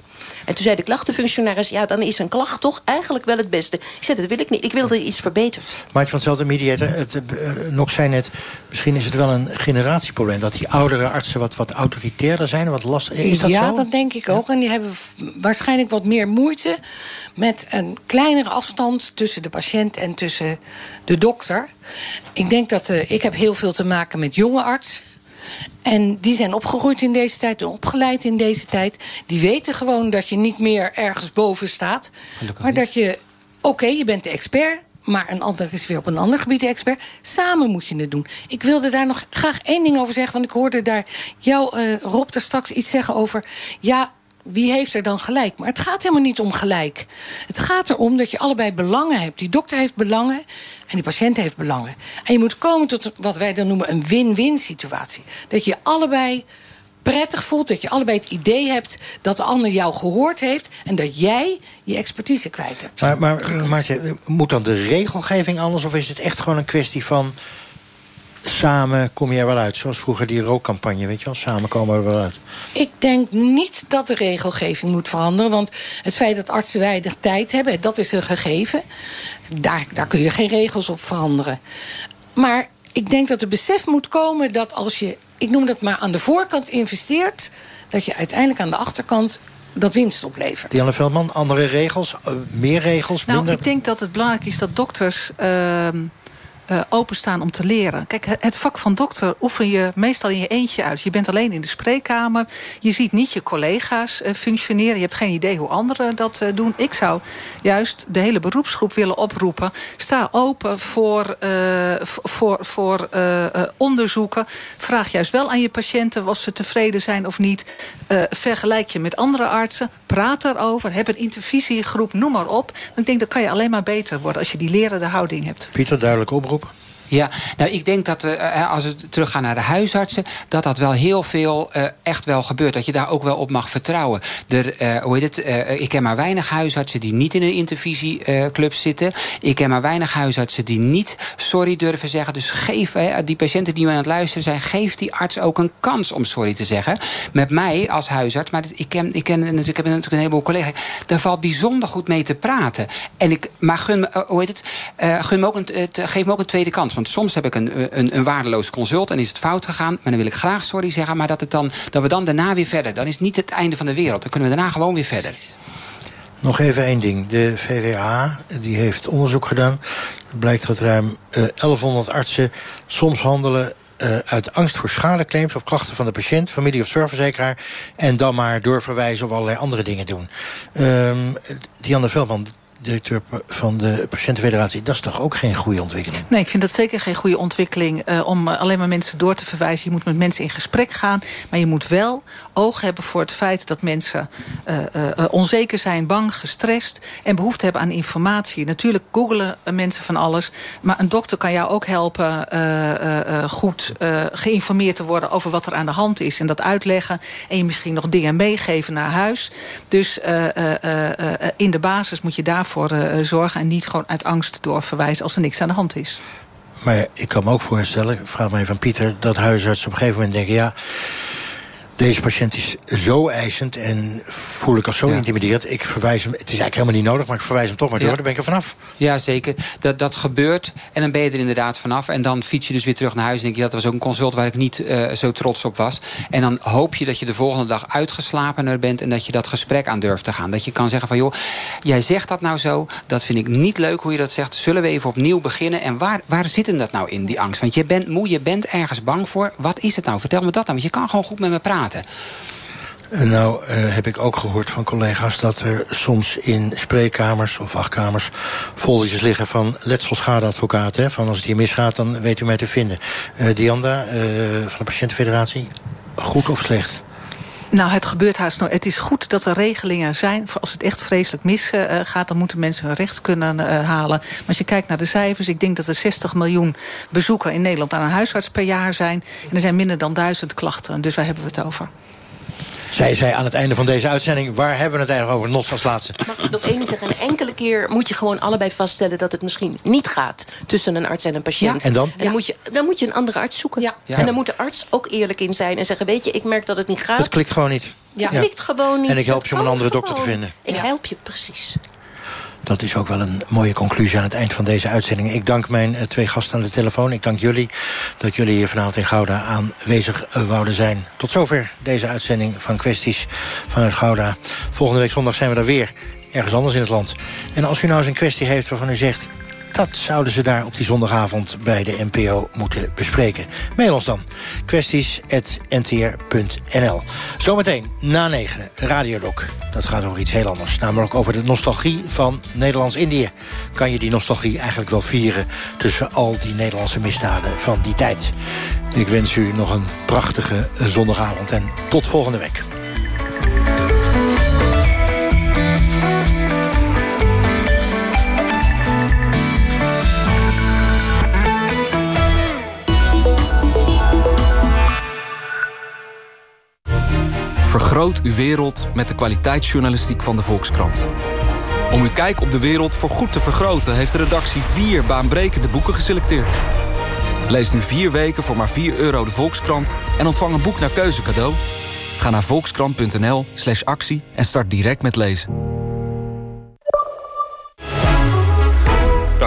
En toen zei de klachtenfunctionaris... ja, dan is een klacht toch eigenlijk wel het beste. Ik zei, dat wil ik niet. Ik wil dat iets verbeterd. Maartje van Zelten, mediator. Het, uh, nog zei net, misschien is het wel een generatieprobleem... dat die oudere artsen wat, wat autoritairder zijn, wat lastiger. Is dat ja, zo? dat denk ik ook. En die hebben waarschijnlijk wat meer moeite... met een kleinere afstand tussen de patiënt en tussen de dokter. Ik denk dat... Uh, ik heb heel veel te maken met jonge artsen. En die zijn opgegroeid in deze tijd, opgeleid in deze tijd. Die weten gewoon dat je niet meer ergens boven staat. Gelukkig maar niet. dat je, oké, okay, je bent de expert... maar een ander is weer op een ander gebied de expert. Samen moet je het doen. Ik wilde daar nog graag één ding over zeggen... want ik hoorde daar jou, uh, Rob, er straks iets zeggen over... ja, wie heeft er dan gelijk? Maar het gaat helemaal niet om gelijk. Het gaat erom dat je allebei belangen hebt. Die dokter heeft belangen en die patiënt heeft belangen. En je moet komen tot wat wij dan noemen een win-win situatie. Dat je allebei prettig voelt, dat je allebei het idee hebt... dat de ander jou gehoord heeft en dat jij je expertise kwijt hebt. Maar, maar moet dan de regelgeving anders... of is het echt gewoon een kwestie van samen kom je er wel uit. Zoals vroeger die rookcampagne, weet je wel. Samen komen we er wel uit. Ik denk niet dat de regelgeving moet veranderen. Want het feit dat artsen weinig tijd hebben, dat is een gegeven. Daar, daar kun je geen regels op veranderen. Maar ik denk dat er besef moet komen dat als je... ik noem dat maar aan de voorkant investeert... dat je uiteindelijk aan de achterkant dat winst oplevert. Dianne Veldman, andere regels, uh, meer regels, nou, minder... ik denk dat het belangrijk is dat dokters... Uh, uh, openstaan om te leren. Kijk, het vak van dokter oefen je meestal in je eentje uit. Je bent alleen in de spreekkamer. Je ziet niet je collega's uh, functioneren. Je hebt geen idee hoe anderen dat uh, doen. Ik zou juist de hele beroepsgroep willen oproepen. Sta open voor, voor, voor onderzoeken. Vraag juist wel aan je patiënten of ze tevreden zijn of niet. vergelijk je met andere artsen. Praat erover. Heb een intervisiegroep. Noem maar op. Ik denk dat kan je alleen maar beter worden als je die lerende houding hebt. Pieter, duidelijk oproep. kopen? Ja, nou ik denk dat uh, als we teruggaan naar de huisartsen, dat dat wel heel veel uh, echt wel gebeurt. Dat je daar ook wel op mag vertrouwen. Er, hoe heet het? ik ken maar weinig huisartsen die niet in een intervisieclub zitten. Ik ken maar weinig huisartsen die niet sorry durven zeggen. Dus geef die patiënten die aan het luisteren zijn, geef die arts ook een kans om sorry te zeggen. Met mij als huisarts, maar ik ken, ik ken natuurlijk, ik heb natuurlijk een heleboel collega's. Daar valt bijzonder goed mee te praten. En ik, maar gun me, hoe heet het? me ook een, geef me ook een tweede kans. Want soms heb ik een, een, een waardeloos consult en is het fout gegaan. Maar dan wil ik graag sorry zeggen. Maar dat, het dan, dat we dan daarna weer verder. Dan is het niet het einde van de wereld. Dan kunnen we daarna gewoon weer verder. Nog even één ding. De VWA die heeft onderzoek gedaan. Het blijkt dat ruim uh, 1100 artsen soms handelen uh, uit angst voor schadeclaims op klachten van de patiënt, familie of zorgverzekeraar. En dan maar doorverwijzen of allerlei andere dingen doen. Um, Dianne Veldman, directeur van de Patiëntenfederatie... dat is toch ook geen goede ontwikkeling? Nee, ik vind dat zeker geen goede ontwikkeling... Uh, om alleen maar mensen door te verwijzen. Je moet met mensen in gesprek gaan. Maar je moet wel oog hebben voor het feit dat mensen uh, uh, onzeker zijn... bang, gestrest en behoefte hebben aan informatie. Natuurlijk googelen mensen van alles. Maar een dokter kan jou ook helpen goed geïnformeerd te worden... over wat er aan de hand is en dat uitleggen. En je misschien nog dingen meegeven naar huis. Dus in de basis moet je daar voor uh, zorgen... en niet gewoon uit angst doorverwijzen als er niks aan de hand is. Maar ik kan me ook voorstellen, ik vraag me even aan Pieter... dat huisartsen op een gegeven moment denken... ja, deze patiënt is zo eisend en voel ik als zo ja. intimiderend. Ik verwijs hem, het is eigenlijk helemaal niet nodig, maar ik verwijs hem toch maar door. Ja. Dan ben ik er vanaf. Ja, zeker. Dat, dat gebeurt en dan ben je er inderdaad vanaf. En dan fiets je dus weer terug naar huis en denk je... dat was ook een consult waar ik niet uh, zo trots op was. En dan hoop je dat je de volgende dag uitgeslapener bent... en dat je dat gesprek aan durft te gaan. Dat je kan zeggen van, joh, jij zegt dat nou zo. Dat vind ik niet leuk hoe je dat zegt. Zullen we even opnieuw beginnen? En waar, waar zit hem dat nou in, die angst? Want je bent moe, je bent ergens bang voor. Wat is het nou? Vertel me dat dan. Want je kan gewoon goed met me praten. Nou uh, heb ik ook gehoord van collega's dat er soms in spreekkamers of wachtkamers foldertjes liggen van letselschadeadvocaten. Van als het hier misgaat, dan weet u mij te vinden. Uh, Dianda uh, van de Patiëntenfederatie, goed of slecht? Nou, het gebeurt haast nooit. Het is goed dat er regelingen zijn. Voor als het echt vreselijk misgaat, uh, dan moeten mensen hun recht kunnen uh, halen. Maar als je kijkt naar de cijfers, ik denk dat er 60 miljoen bezoeken in Nederland aan een huisarts per jaar zijn. En er zijn minder dan duizend klachten. Dus waar hebben we het over? Zij zei aan het einde van deze uitzending... waar hebben we het eigenlijk over? Nots als laatste. Mag ik nog één zeggen? Een enkele keer moet je gewoon allebei vaststellen... dat het misschien niet gaat tussen een arts en een patiënt. Ja, en dan? En dan, moet je, dan moet je een andere arts zoeken. Ja. En dan moet de arts ook eerlijk in zijn en zeggen... weet je, ik merk dat het niet gaat. Het klikt gewoon niet. Ja, het klikt gewoon niet. En ik help Dat je om een andere dokter te vinden. Ik help je, precies. Dat is ook wel een mooie conclusie aan het eind van deze uitzending. Ik dank mijn eh, twee gasten aan de telefoon. Ik dank jullie dat jullie hier vanavond in Gouda aanwezig eh, wouden zijn. Tot zover deze uitzending van Kwesties vanuit Gouda. Volgende week zondag zijn we er weer. Ergens anders in het land. En als u nou eens een kwestie heeft waarvan u zegt... dat zouden ze daar op die zondagavond bij de NPO moeten bespreken. Mail ons dan. kwesties.ntr.nl Zometeen na negen, Radiodoc. Dat gaat over iets heel anders. Namelijk over de nostalgie van Nederlands-Indië. Kan je die nostalgie eigenlijk wel vieren... tussen al die Nederlandse misdaden van die tijd? Ik wens u nog een prachtige zondagavond en tot volgende week. Vergroot uw wereld met de kwaliteitsjournalistiek van de Volkskrant. Om uw kijk op de wereld voorgoed te vergroten... heeft de redactie vier baanbrekende boeken geselecteerd. Lees nu vier weken voor maar 4 euro de Volkskrant... en ontvang een boek naar keuze cadeau. Ga naar volkskrant.nl slash actie en start direct met lezen.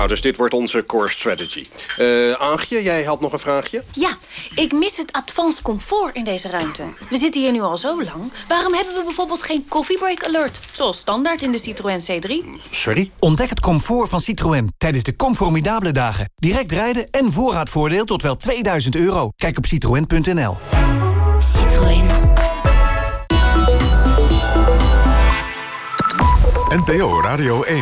Nou, dus dit wordt onze core strategy. Eh Aagje, jij had nog een vraagje? Ja, ik mis het advanced comfort in deze ruimte. We zitten hier nu al zo lang. Waarom hebben we bijvoorbeeld geen coffee break alert? Zoals standaard in de Citroën C3. Sorry? Ontdek het comfort van Citroën tijdens de Conformidabele dagen. Direct rijden en voorraadvoordeel tot wel 2000 euro. Kijk op citroën.nl. Citroën. NPO Radio 1.